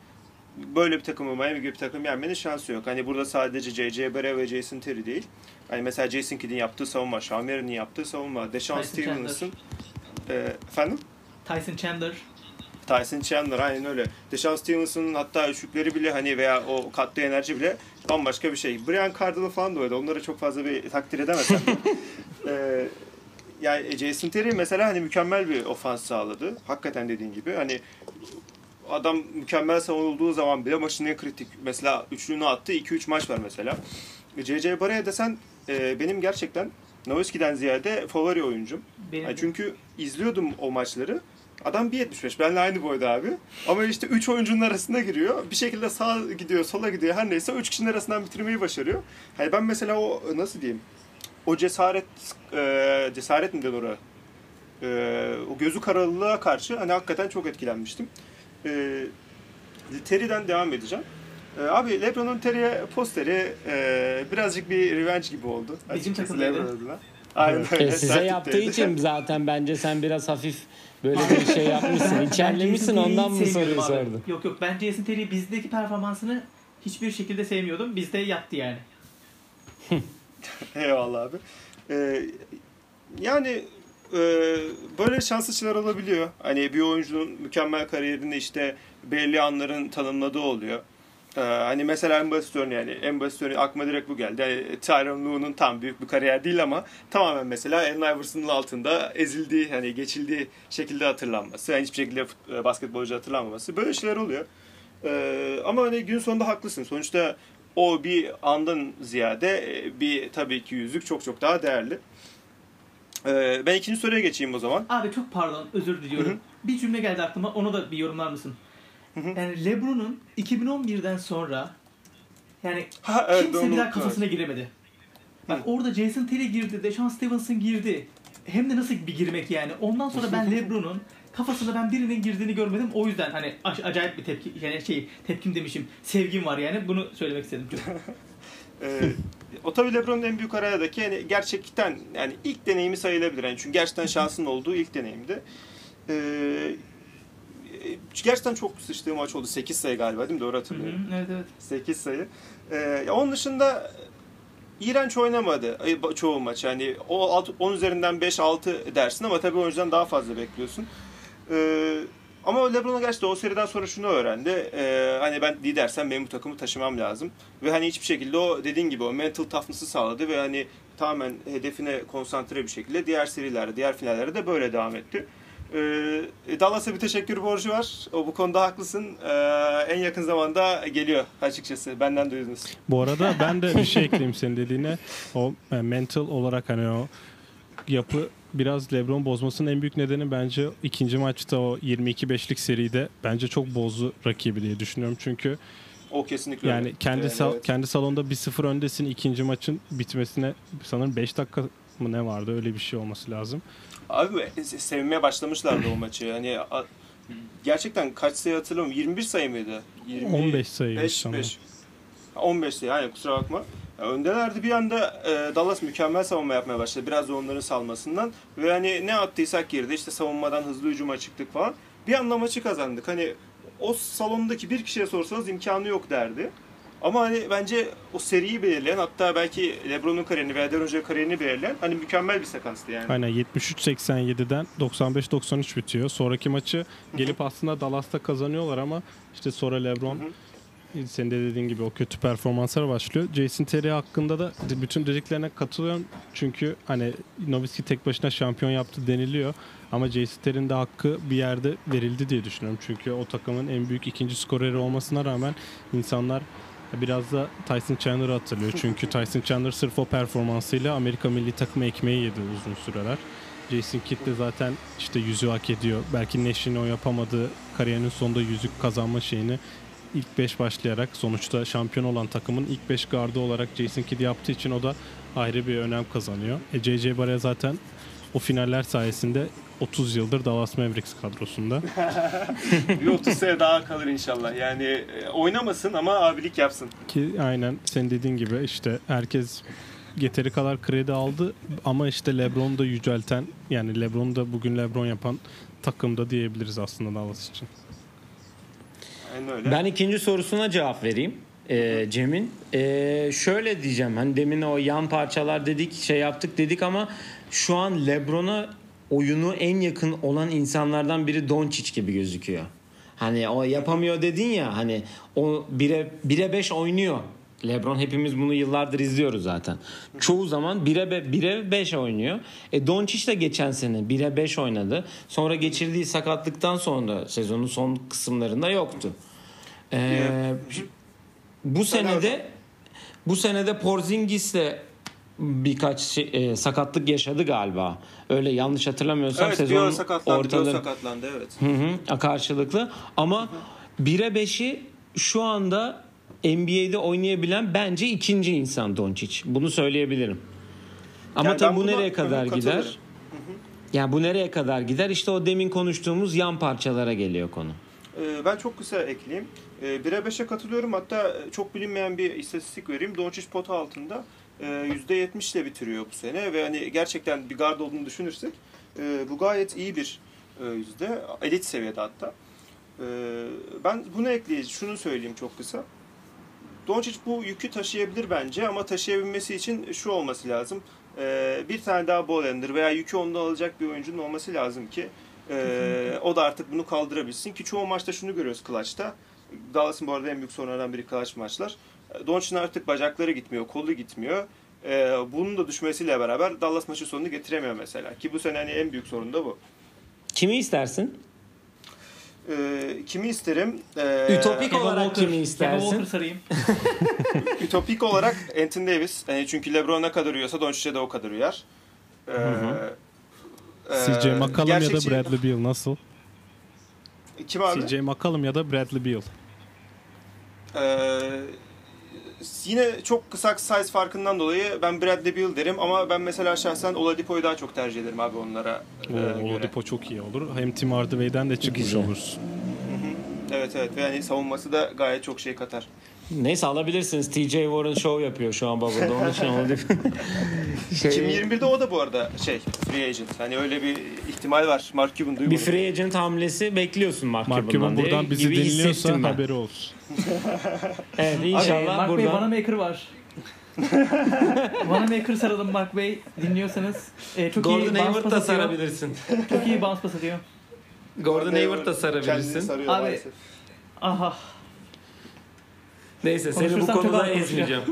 böyle bir takımı Miami gibi bir takım yenmenin şansı yok. Hani burada sadece J.J. Barea ve Jason Terry değil. Hani mesela Jason Kidd'in yaptığı savunma, Sean Marion yaptığı savunma, Deshaun Tyson Stevens'ın e, efendim? Tyson Chandler Tyson Chandler aynen öyle. Deshaun Stevenson'ın hatta üçlükleri bile hani veya o katlı enerji bile bambaşka bir şey. Brian Cardinal falan da öyle. Onları çok fazla bir takdir edemesem. de. Ee, yani Jason Terry mesela hani mükemmel bir ofans sağladı. Hakikaten dediğin gibi hani adam mükemmel savunulduğu zaman bile maçın en kritik mesela üçlüğünü attı 2-3 maç var mesela. C.C. Barea desen e, benim gerçekten Nowitzki'den ziyade favori oyuncum. benim Yani çünkü izliyordum o maçları. Adam 1.75. Benle aynı boyda abi. Ama işte 3 oyuncunun arasında giriyor. Bir şekilde sağa gidiyor, sola gidiyor. Her neyse 3 kişinin arasından bitirmeyi başarıyor. Hani ben mesela o nasıl diyeyim? O cesaret e, cesaret mi denir oraya? E, o gözü karalılığa karşı hani hakikaten çok etkilenmiştim. E, Terry'den devam edeceğim. Ee, abi LeBron'un Terry'e posteri e, birazcık bir revenge gibi oldu. Bizim takımdaydı. LeBron adına. Aynen öyle. E, size yaptığı için zaten bence sen biraz hafif böyle bir şey yapmışsın. İçerlemişsin ondan mı soruyu sordun? Yok yok ben Jason Terry'i bizdeki performansını hiçbir şekilde sevmiyordum. Bizde yattı yani. Eyvallah abi. Ee, yani e, böyle şanslı şeyler olabiliyor. Hani bir oyuncunun mükemmel kariyerinde işte belli anların tanımladığı oluyor. Ee, hani mesela en basit örneği yani en basit örneği aklıma direkt bu geldi. Yani Tyronn Lue'nun tam büyük bir kariyer değil ama tamamen mesela Allen Iverson'ın altında ezildiği hani geçildiği şekilde hatırlanması. Yani hiçbir şekilde e, basketbolcu hatırlanmaması. Böyle şeyler oluyor. Ee, ama hani gün sonunda haklısın. Sonuçta o bir andan ziyade e, bir tabii ki yüzük çok çok daha değerli. Ee, ben ikinci soruya geçeyim o zaman. Abi çok pardon özür diliyorum. Hı hı. Bir cümle geldi aklıma onu da bir yorumlar mısın? Hı hı. Yani LeBron'un 2011'den sonra yani Ha, evet, kimse bir daha kafasına giremedi. Bak orada Jason Terry girdi, Deshaun Stevenson girdi. Hem de nasıl bir girmek yani. Ondan sonra ben LeBron'un kafasına ben birinin girdiğini görmedim. O yüzden hani ac- acayip bir tepki yani şey tepkim demişim. Sevgim var yani. Bunu söylemek istedim. Ee, o tabii LeBron'un en büyük aradaki yani gerçekten yani ilk deneyimi sayılabilir. Yani çünkü gerçekten şansın olduğu ilk deneyimdi. Ee, gerçekten çok sıçtığı maç oldu. 8 sayı galiba değil mi? Doğru Hı hı, hatırlıyorum. evet evet. 8 sayı. Ee, onun dışında iğrenç oynamadı ba- çoğu maç. Yani o alt- 10 üzerinden 5-6 dersin ama tabii oyuncudan daha fazla bekliyorsun. Ee, ama LeBron'a gerçekten o seriden sonra şunu öğrendi. Ee, hani ben lidersem benim bu takımı taşımam lazım. Ve hani hiçbir şekilde o dediğin gibi o mental toughness'ı sağladı ve hani tamamen hedefine konsantre bir şekilde diğer serilerde, diğer finallerde de böyle devam etti. Ee, Dallas'a bir teşekkür borcu var. O bu konuda haklısın. Ee, en yakın zamanda geliyor açıkçası. Benden duydunuz. Bu arada ben de bir şey ekleyeyim senin dediğine. O e, mental olarak hani o yapı biraz LeBron bozmasının en büyük nedeni bence ikinci maçta o 22-5'lik seride bence çok bozdu rakibi diye düşünüyorum. Çünkü O kesinlikle yani öyle. kendi Yani sal- evet. kendi salonda 1-0 öndesin ikinci maçın bitmesine sanırım 5 dakika mı ne vardı öyle bir şey olması lazım. Abi se- sevmeye başlamışlardı o maçı. Yani a- gerçekten kaç sayı hatırlamıyorum. 21 sayı mıydı? 20, 15 sayıymış 5, sanırım. 5. 15 sayı yani kusura bakma. Öndelerdi bir anda e, Dallas mükemmel savunma yapmaya başladı. Biraz da onların salmasından. Ve hani ne attıysak girdi. İşte savunmadan hızlı hücuma çıktık falan. Bir anda maçı kazandık. Hani o salondaki bir kişiye sorsanız imkanı yok derdi. Ama hani bence o seriyi belirleyen hatta belki LeBron'un kariyerini veya Rogers'ın kariyerini belirleyen hani mükemmel bir sekanstı yani. Aynen 73-87'den 95-93 bitiyor. Sonraki maçı gelip aslında Dallas'ta kazanıyorlar ama işte sonra LeBron senin de dediğin gibi o kötü performanslar başlıyor. Jason Terry hakkında da bütün dediklerine katılıyorum. Çünkü hani Nowitzki tek başına şampiyon yaptı deniliyor. Ama Jason Terry'nin de hakkı bir yerde verildi diye düşünüyorum. Çünkü o takımın en büyük ikinci skoreri olmasına rağmen insanlar biraz da Tyson Chandler'ı hatırlıyor. Çünkü Tyson Chandler sırf o performansıyla Amerika milli takımı ekmeği yedi uzun süreler. Jason Kidd de zaten işte yüzüğü hak ediyor. Belki Nash'in o yapamadığı kariyerinin sonunda yüzük kazanma şeyini ilk 5 başlayarak sonuçta şampiyon olan takımın ilk 5 gardı olarak Jason Kidd yaptığı için o da ayrı bir önem kazanıyor. E JJ Barea zaten o finaller sayesinde 30 yıldır Dallas Mavericks kadrosunda. bir 30 sene daha kalır inşallah. Yani e, oynamasın ama abilik yapsın. Ki aynen senin dediğin gibi işte herkes yeteri kadar kredi aldı ama işte LeBron'u da yücelten yani LeBron'u da bugün LeBron yapan takımda diyebiliriz aslında Dallas için. Aynen öyle. Ben ikinci sorusuna cevap vereyim. Ee, Cem'in. Ee, şöyle diyeceğim. Hani demin o yan parçalar dedik, şey yaptık dedik ama şu an LeBron'a oyunu en yakın olan insanlardan biri Doncic gibi gözüküyor. Hani o yapamıyor dedin ya hani o 1'e 1'e 5 oynuyor. LeBron hepimiz bunu yıllardır izliyoruz zaten. Çoğu zaman 1'e 1'e 5 oynuyor. E Doncic de geçen sene 1'e 5 oynadı. Sonra geçirdiği sakatlıktan sonra sezonun son kısımlarında yoktu. Ee, bu senede bu senede Porzingis'le birkaç şey- e, sakatlık yaşadı galiba. Öyle yanlış hatırlamıyorsam evet, sezonun sakatlandı, ortaları sakatlandı evet. Hı hı, karşılıklı ama 1'e 5'i şu anda NBA'de oynayabilen bence ikinci insan Doncic. Bunu söyleyebilirim. Ama Yani tabii bu nereye kadar Hı hı, gider? katılırım. Yani bu nereye kadar gider? İşte o demin konuştuğumuz yan parçalara geliyor konu. Ee, ben çok kısa ekleyeyim. Ee, 1'e 5'e katılıyorum. Hatta çok bilinmeyen bir istatistik vereyim. Doncic pota altında e, %70 ile bitiriyor bu sene ve hani gerçekten bir guard olduğunu düşünürsek e, bu gayet iyi bir e, yüzde. Elit seviyede hatta. E, ben bunu ekleyeceğim. Şunu söyleyeyim çok kısa. Doncic bu yükü taşıyabilir bence ama taşıyabilmesi için şu olması lazım. Bir tane daha ball veya yükü ondan alacak bir oyuncunun olması lazım ki o da artık bunu kaldırabilsin ki çoğu maçta şunu görüyoruz Clutch'ta. Dallas'ın bu arada en büyük sorunlardan biri Clutch maçlar. Doncic'in artık bacakları gitmiyor, kolu gitmiyor. E, bunun da düşmesiyle beraber Dallas maçı sonunu getiremiyor mesela. Ki bu sene hani en büyük sorun da bu. Kimi istersin? E, kimi isterim? E, Ütopik olarak Walker. kimi istersin? Walker sarayım. Ütopik olarak Anthony Davis. Yani çünkü LeBron ne kadar uyuyorsa Doncic'e de o kadar uyar. E, CJ McCollum ya da gerçekçi- Bradley Beal nasıl? Kim abi? CJ McCollum ya da Bradley Beal. Ee, yine çok kısa size farkından dolayı ben Bradley Beal derim ama ben mesela şahsen Oladipo'yu daha çok tercih ederim abi onlara e, Oo, göre. Oladipo çok iyi olur. Hem Tim Hardaway'den de çıkmış Güzel. olursun. Evet evet ve yani savunması da gayet çok şey katar. Neyse alabilirsiniz. TJ Warren show yapıyor şu an Bubble'da. Onun için onu şey, 2021'de o da bu arada şey free agent. Hani öyle bir ihtimal var. Mark Cuban bir duymadı. free agent hamlesi bekliyorsun Mark, Mark Cuban'dan Cuban diye buradan bizi dinliyorsa haberi olsun. Evet inşallah Mark Bey buradan. Wanamaker var. Wanamaker saralım Mark Bey dinliyorsanız. Ee, çok iyi Gordon bounce Hayward da sarabilirsin. Çok iyi bounce pas atıyor. Gordon Hayward da Kendini sarabilirsin. sarıyor Abi, maalesef. Aha. Neyse seni bu konuda ezmeyeceğim.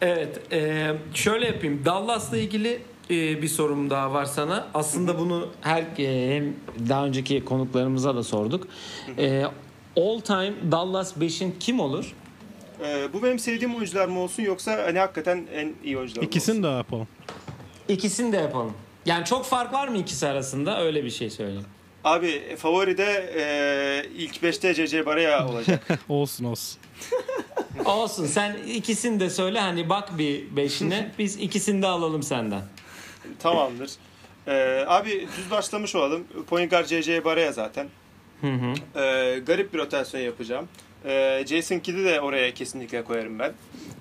evet e, şöyle yapayım. Dallas'la ilgili e, bir sorum daha var sana. Aslında bunu her e, hem daha önceki konuklarımıza da sorduk. E, all time Dallas 5'in kim olur? Ee, bu benim sevdiğim oyuncular mı olsun yoksa hani hakikaten en iyi oyuncular mı olsun? İkisini de yapalım. İkisini de yapalım. Yani çok fark var mı ikisi arasında? Öyle bir şey söyleyeyim. Abi favoride e, ilk 5'te CC Baraya olacak. olsun olsun. Olsun sen ikisini de söyle hani bak bir beşine biz ikisini de alalım senden. Tamamdır. E, abi düz başlamış olalım. Point guard CC Baraya zaten. Hı hı. E, garip bir rotasyon yapacağım. E, Jason Kidd'i de oraya kesinlikle koyarım ben.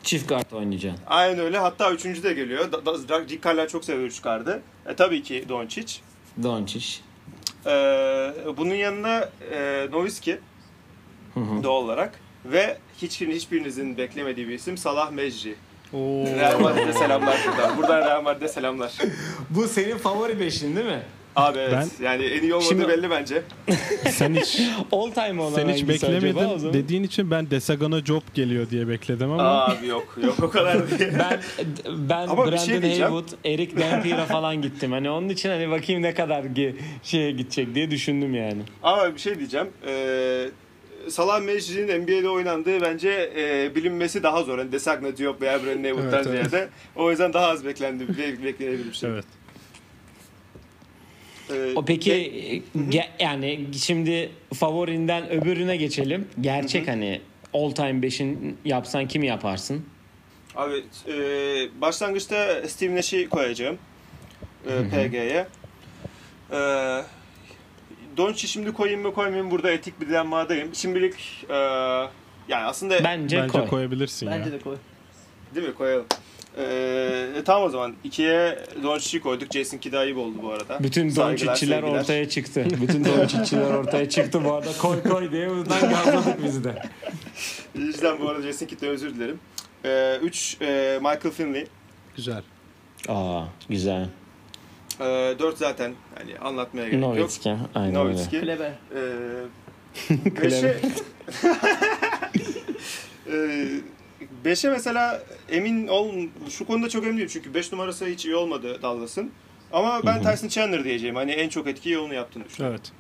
Çift kart oynayacaksın. Aynen öyle. Hatta üçüncü de geliyor. Da, da, Rick Carlisle çok seviyor üç kartı. E, tabii ki Doncic. Doncic. E, bunun yanına e, hı. doğal olarak. Ve hiçbirini, hiçbirinizin beklemediği bir isim Salah Mecri. Oo. Real Madrid'e selamlar buradan. Buradan Real Madrid'e selamlar. Bu senin favori beşin değil mi? Abi evet. Ben- Yani en iyi olmadığı Şimdi- belli bence. Sen hiç All time olan sen hiç beklemedin dediğin için ben Desagana Job geliyor diye bekledim ama Abi yok. Yok o kadar değil. Ben ben Ama bir Brandon şey diyeceğim. Haywood, Eric Dampire'a falan gittim. Hani onun için hani bakayım ne kadar ge- şeye gidecek diye düşündüm yani. Ama bir şey diyeceğim. Ee, Salah Mecri'nin NBA'de oynandığı bence e, bilinmesi daha zor. Yani Desagna Diop veya Brandon Haywood'dan Evet, evet. ziyade. O yüzden daha az beklendi, be- beklenebilir bir şey. evet. Ee, O peki ve- ge- yani şimdi favorinden öbürüne geçelim. Gerçek hani all time 5'in yapsan kimi yaparsın? Abi e, başlangıçta Steve Nash'i koyacağım. E, PG'ye. E, Doncic'i şimdi koyayım mı koymayayım burada etik bir dilemmadayım. Şimdilik e, yani aslında Bence, Bence koy. koyabilirsin Bence ya. de koy. değil mi koyalım. E, tamam o zaman. ikiye Doncic'i koyduk. Jason Kidd ayıp oldu bu arada. Bütün Doncic'çiler ortaya çıktı. Bütün Doncic'çiler ortaya çıktı bu arada. Koy koy diye buradan gazladık bizi de. Cidden bu arada Jason Kidd'den özür dilerim. 3 Michael Finley. Güzel. Aa güzel. 4 zaten hani anlatmaya gerek yok. Nowitzki. Aynen öyle. Nowitzki. Kleber. Ee, beşe Ee, beşe mesela emin ol şu konuda çok emin değilim çünkü 5 numarası hiç iyi olmadı Dallas'ın. Ama ben Tyson Chandler diyeceğim. Hani en çok etkiyi onu yaptığını düşünüyorum. Evet.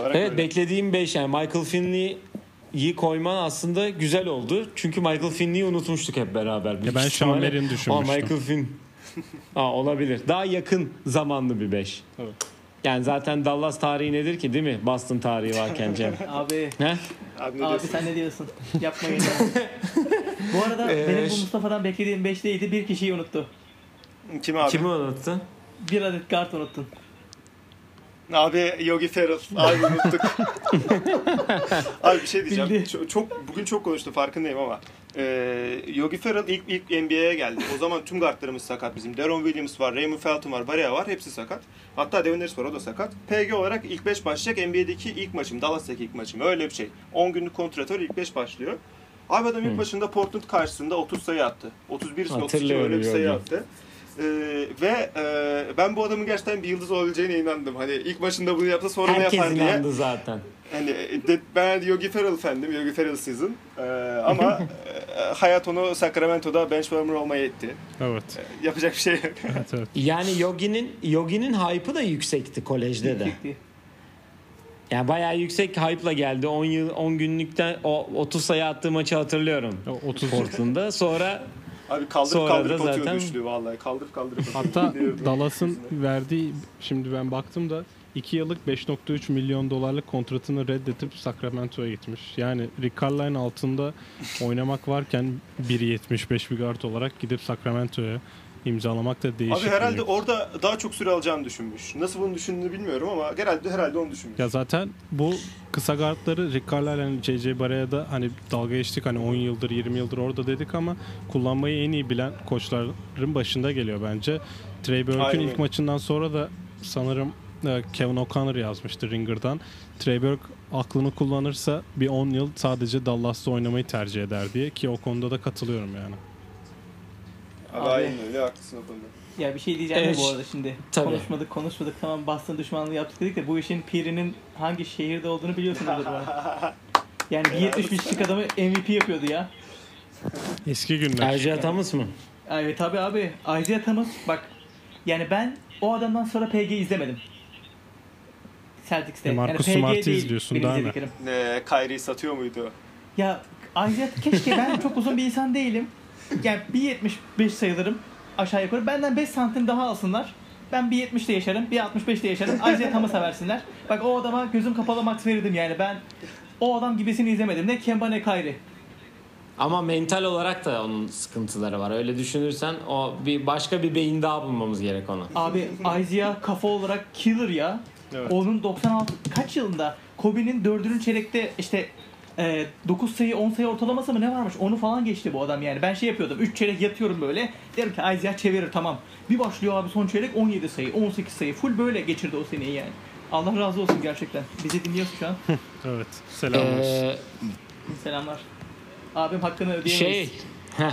Olarak Evet böyle. beklediğim 5 yani Michael Finley'i koyman aslında güzel oldu. Çünkü Michael Finley'i unutmuştuk hep beraber. Büyük ben Sean ihtimalle- Merrin'i Aa, düşünmüştüm. Michael Finn. Aa, olabilir. Daha yakın zamanlı bir 5. Evet. Yani zaten Dallas tarihi nedir ki değil mi? Boston tarihi varken Cem. Abi. He? Abi ne Abi diyorsun? sen ne diyorsun? Yapmayın. ya. bu arada Ee, benim bu Mustafa'dan beklediğim 5 değildi. Bir kişiyi unuttu. Kim abi? Kimi unuttun? Bir adet kart unuttun. Abi Yogi Ferrell. Abi unuttuk. Abi bir şey diyeceğim. Bildi. Çok, çok- bugün çok konuştum farkındayım ama e, Yogi Ferrell ilk ilk NBA'ye geldi. O zaman tüm guardlarımız sakat bizim. Deron Williams var, Raymond Felton var, Barea var. Hepsi sakat. Hatta Devin Harris var o da sakat. PG olarak ilk 5 başlayacak NBA'deki ilk maçım. Dallas'taki ilk maçım. Öyle bir şey. 10 günlük kontrat var ilk 5 başlıyor. Abi adam ilk başında Portland karşısında 30 sayı attı. 31 32 Hatırlıyorum, öyle bir sayı attı. Ee, ve e, ben bu adamın gerçekten bir yıldız olabileceğine inandım. Hani ilk başında bunu yapsa sonra ne Herkes yapar diye. inandı zaten. Hani de, ben Yogi Ferrell fendim, Yogi Ferrell season. Ee, ama e, hayat onu Sacramento'da bench warmer olmaya etti. Evet. Ee, yapacak bir şey yok. Evet evet. Yani Yogi'nin Yogi'nin hype'ı da yüksekti kolejde de. Yüksekti. Yani bayağı yüksek hype'la geldi. 10 yıl 10 günlükten o 30 sayı attığı maçı hatırlıyorum. O 30 Portland'da. Sonra Abi kaldırıp Sonra kaldırıp da zaten- üçlü vallahi. Kaldırıp kaldırıp. Hatta. Dallas'ın verdiği şimdi ben baktım da 2 yıllık 5.3 milyon dolarlık kontratını reddetip Sacramento'ya gitmiş. Yani Rick Carlisle altında oynamak varken 1.75 bir guard olarak gidip Sacramento'ya imzalamak da değişik. Abi herhalde bir- orada daha çok süre alacağını düşünmüş. Nasıl bunu düşündüğünü bilmiyorum ama herhalde herhalde onu düşünmüş. Ya zaten bu kısa guardları Rick Carlisle hani JJ Barea'da hani dalga geçtik hani 10 yıldır 20 yıldır orada dedik ama kullanmayı en iyi bilen koçların başında geliyor bence. Trey Burke'ün ilk maçından sonra da sanırım e, Kevin O'Connor yazmıştı Ringer'dan. Trey Burke aklını kullanırsa bir 10 yıl sadece Dallas'ta oynamayı tercih eder diye ki o konuda da katılıyorum yani. Abi, aynen öyle haklısın o konuda. Ya bir şey diyeceğim Evet. bu arada şimdi. Tabii. Konuşmadık konuşmadık tamam Boston düşmanlığı yaptık dedik de bu işin pirinin hangi şehirde olduğunu biliyorsunuzdur. bu. Yani bir 75'lik adamı MVP yapıyordu ya. Eski günler. Erci Thomas mı? Evet tabi abi. Isaiah Thomas bak yani ben o adamdan sonra PG izlemedim. Celtics'te. E, Marcus yani PG Smart'ı değil izliyorsun, daha ne? Ne, Kyrie'yi satıyor muydu? Ya Isaiah keşke ben çok uzun bir insan değilim. Yani 1.75 sayılırım aşağı yukarı. Benden 5 santim daha alsınlar. Ben 1.70'de yaşarım, 1.65'de yaşarım. Isaiah Thomas'a versinler. Bak o adama gözüm kapalı max verirdim yani. Ben o adam gibisini izlemedim. Ne Kemba ne Kyrie. Ama mental olarak da onun sıkıntıları var. Öyle düşünürsen o bir başka bir beyin daha bulmamız gerek ona. Abi Isaiah kafa olarak killer ya. Evet. Onun 96 kaç yılında Kobe'nin dördüncü çeyrekte işte e, 9 sayı 10 sayı ortalaması mı ne varmış onu falan geçti bu adam yani. Ben şey yapıyordum 3 çeyrek yatıyorum böyle. Derim ki Isaiah çevirir tamam. Bir başlıyor abi son çeyrek 17 sayı 18 sayı full böyle geçirdi o seneyi yani. Allah razı olsun gerçekten. Bizi dinliyorsun şu an. Evet. Selamlar. Ee, Selamlar. Abim hakkını ödeyemeyiz. şey.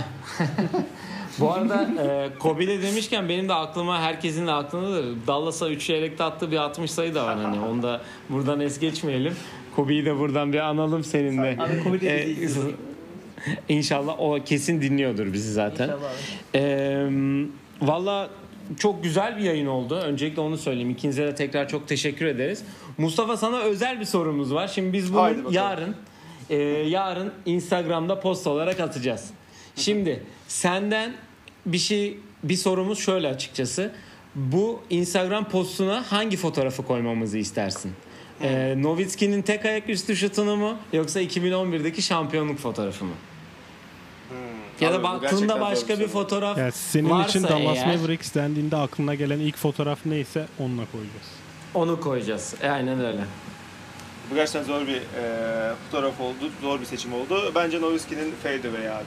Bu arada e, Kobe'de demişken benim de aklıma herkesin de aklındadır. Dallas'a 3 çeyrekte attığı bir 60 sayı da var hani. Onu da buradan es geçmeyelim. Kobe'yi de buradan bir analım seninle. Abi Kobe de Ee, bizi izliyor. İnşallah o kesin dinliyordur bizi zaten. İnşallah abi. Ee, Valla çok güzel bir yayın oldu. Öncelikle onu söyleyeyim. İkinize de tekrar çok teşekkür ederiz. Mustafa sana özel bir sorumuz var. Şimdi biz bunu yarın e, yarın Instagram'da post olarak atacağız. Şimdi senden bir şey bir sorumuz şöyle açıkçası. Bu Instagram postuna hangi fotoğrafı koymamızı istersin? Ee, Nowitzki'nin tek ayak üstü şutunu mu yoksa 2011'deki şampiyonluk fotoğrafı mı? Ya Abi da baktığında başka bir fotoğraf Yani senin varsa için Dallas eğer- Mavericks dendiğinde aklına gelen ilk fotoğraf neyse onunla koyacağız. onu koyacağız. E, aynen öyle. Bu gerçekten zor bir e, fotoğraf oldu. Zor bir seçim oldu. Bence Nowitzki'nin fadeaway abi.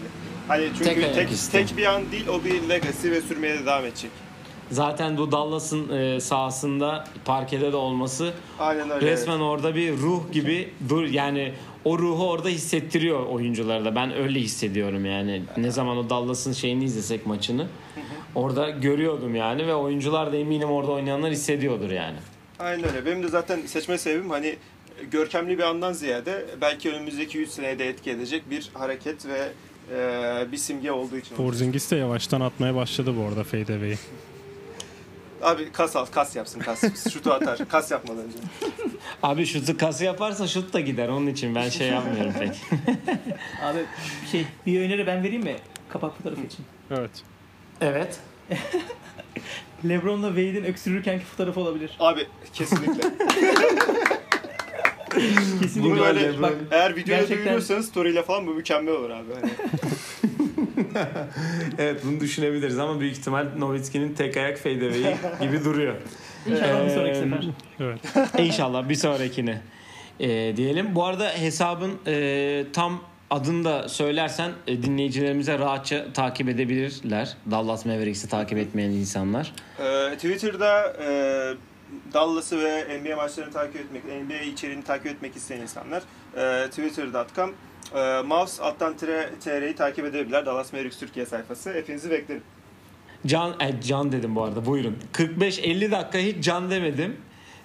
Hani çünkü Tek tek, tek, üstü. bir an değil o bir legacy ve sürmeye de devam edecek. Zaten bu Dallas'ın e, sahasında parkede de olması Aynen öyle. resmen orada bir ruh gibi dur yani o ruhu orada hissettiriyor oyunculara da. Ben öyle hissediyorum yani. Ne zaman o Dallas'ın şeyini izlesek maçını orada görüyordum yani ve oyuncular da eminim orada oynayanlar hissediyordur yani. Aynen öyle. Benim de zaten seçme sebebim hani görkemli bir andan ziyade belki önümüzdeki 3 seneye de etki edecek bir hareket ve e, bir simge olduğu için. Porzingis de yavaştan atmaya başladı bu arada fadeaway'i. Abi kas al, kas yapsın kas. Şutu atar. Kas yapmadan önce. Abi şutu kası yaparsa şut da gider. Onun için ben şey yapmıyorum pek. Abi şey bir öneri ben vereyim mi? Kapak fotoğrafı için. Evet. evet. Lebron'la Wade'in öksürürkenki fotoğrafı olabilir. Abi kesinlikle. Kesinlikle. Bunu böyle Bak eğer videoda gerçekten- duyuyorsanız story'le falan bu mükemmel olur abi. Hani. evet bunu düşünebiliriz ama büyük ihtimal Nowitzki'nin tek ayak fadeaway'i gibi duruyor. İnşallah bir sonraki sefer. Evet. İnşallah bir sonrakine e, diyelim. Bu arada hesabın e, tam adını da söylersen e, dinleyicilerimize rahatça takip edebilirler. Dallas Mavericks'i takip etmeyen insanlar. Ee, Twitter'da e, Dallas'ı ve NBA maçlarını takip etmek, NBA içeriğini takip etmek isteyen insanlar e, twitter.com e, mouse alttan tire tr'yi takip edebilirler. Dallas Mavericks Türkiye sayfası. Hepinizi beklerim. Can, e, Can dedim bu arada buyurun. 45-50 dakika hiç Can demedim.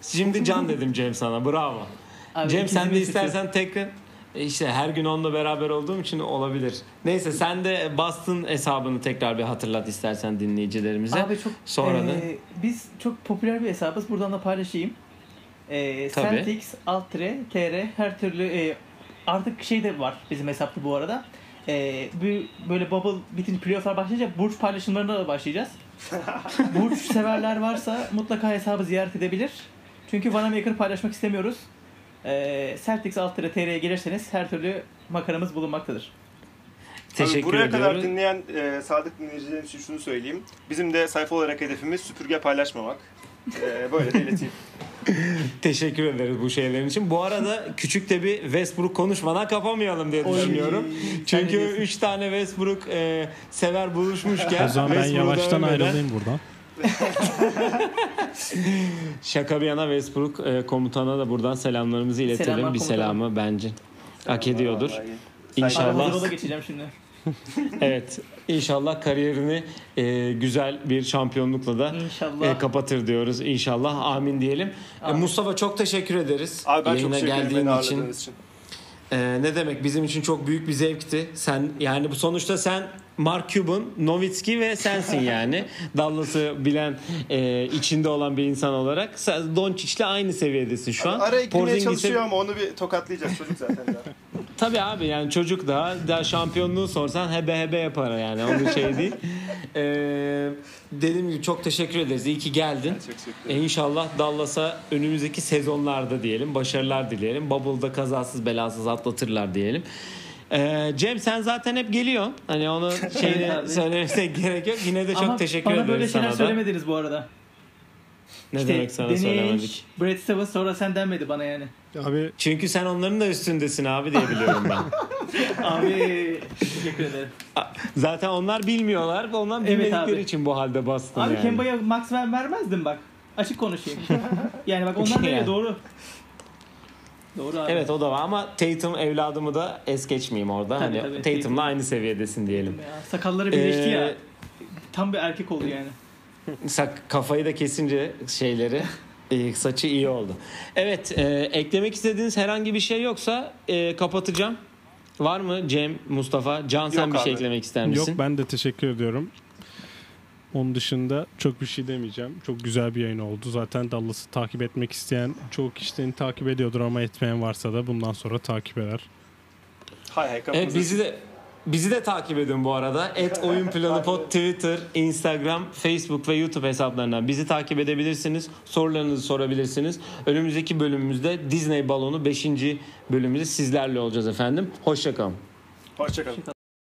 Şimdi Can dedim Cem sana bravo. Abi Cem sen de tutuyor. istersen tekrar e, işte her gün onunla beraber olduğum için olabilir. Neyse sen de Boston hesabını tekrar bir hatırlat istersen dinleyicilerimize. Abi çok Sonra da- eee, biz çok popüler bir hesabız. Buradan da paylaşayım. Eee Tabii. Celtics, Altre, TR her türlü eee, artık şey de var bizim hesapta bu arada. Eee bu böyle bubble bitince playofflar başlayınca burç paylaşımlarına da başlayacağız. burç severler varsa mutlaka hesabı ziyaret edebilir. Çünkü Vanamaker paylaşmak istemiyoruz. Eee Celtics, Altre, TR'ye gelirseniz her türlü makaramız bulunmaktadır. Teşekkür Tabii buraya kadar ediyoruz. dinleyen e, sadık dinleyicilerim için şunu söyleyeyim. Bizim de sayfa olarak hedefimiz süpürge paylaşmamak. E, böyle de ileteyim. Teşekkür ederiz bu şeylerin için. Bu arada küçük de bir Westbrook konuşmadan kapamayalım diye düşünüyorum. Çünkü diyorsun? 3 tane Westbrook e, sever buluşmuşken O zaman ben yavaştan ayrılayım buradan. Şaka bir yana Westbrook e, komutana da buradan selamlarımızı iletelim. Selamlar bir komutanım. selamı bence. Hak ediyordur. Vallahi. İnşallah. Ola geçeceğim şimdi. Evet. İnşallah kariyerini e, güzel bir şampiyonlukla da İnşallah. e, kapatır diyoruz. İnşallah. Amin diyelim. E, Amin. Mustafa çok teşekkür ederiz. Abi ben çok Yayına ederim geldiğin beni için. için. Ee, ne demek bizim için çok büyük bir zevkti. Sen yani bu sonuçta sen Mark Cuban, Nowitzki ve sensin yani. Dallas'ı bilen, e, içinde olan bir insan olarak. Sen Doncic'le aynı seviyedesin şu an. Araya girmeye Porzingis'e- çalışıyor ama onu bir tokatlayacağız çocuk zaten daha. Tabii abi yani çocuk daha, daha şampiyonluğu sorsan hebe hebe yapar yani. Onun şey değil. Ee, dediğim gibi çok teşekkür ederiz. İyi ki geldin. E ederim. inşallah Dallas'a önümüzdeki sezonlarda diyelim başarılar dileyelim. Bubble'da kazasız belasız atlatırlar diyelim. Ee, Cem sen zaten hep geliyorsun. Hani onu şeyini abi. söylemesine gerek yok. Yine de çok Ama teşekkür bana ederiz böyle sana şeyler da. söylemediniz bu arada. Ne İşte demek sana söylemedik? Brad Stevens sonra sen denmedi bana yani. Abi Çünkü sen onların da üstündesin abi diye biliyorum ben. Abi teşekkür ederim. zaten onlar bilmiyorlar. Onlar Evet bilmedikleri abi. için bu halde bastın Abi yani. Kemba'ya max ver, vermezdim bak. Açık konuşayım. yani bak onlar Yani. doğru. Doğru abi. Evet o da var ama Tatum evladımı da es geçmeyeyim orada. Tabii, hani tabii, Tatum'la Tatum. aynı seviyedesin diyelim. Ya, sakalları birleşti Ee, ya. Tam bir erkek oldu yani. Sak kafayı da kesince şeyleri e, saçı iyi oldu. Evet, e, eklemek istediğiniz herhangi bir şey yoksa e, kapatacağım. Var mı Cem, Mustafa, Can sen Yok bir şey abi. eklemek ister yok misin? ben de teşekkür ediyorum. Onun dışında çok bir şey demeyeceğim. Çok güzel bir yayın oldu. Zaten Dallas'ı takip etmek isteyen çoğu kişinin takip ediyordur ama etmeyen varsa da bundan sonra takip eder. Hay hay Evet bizi de bizi de takip edin bu arada. Et Oyun Planı Pod Twitter, Instagram, Facebook ve YouTube hesaplarından bizi takip edebilirsiniz. Sorularınızı sorabilirsiniz. Önümüzdeki bölümümüzde Disney Balonu 5. bölümümüzde sizlerle olacağız efendim. Hoşçakalın. Hoşçakalın.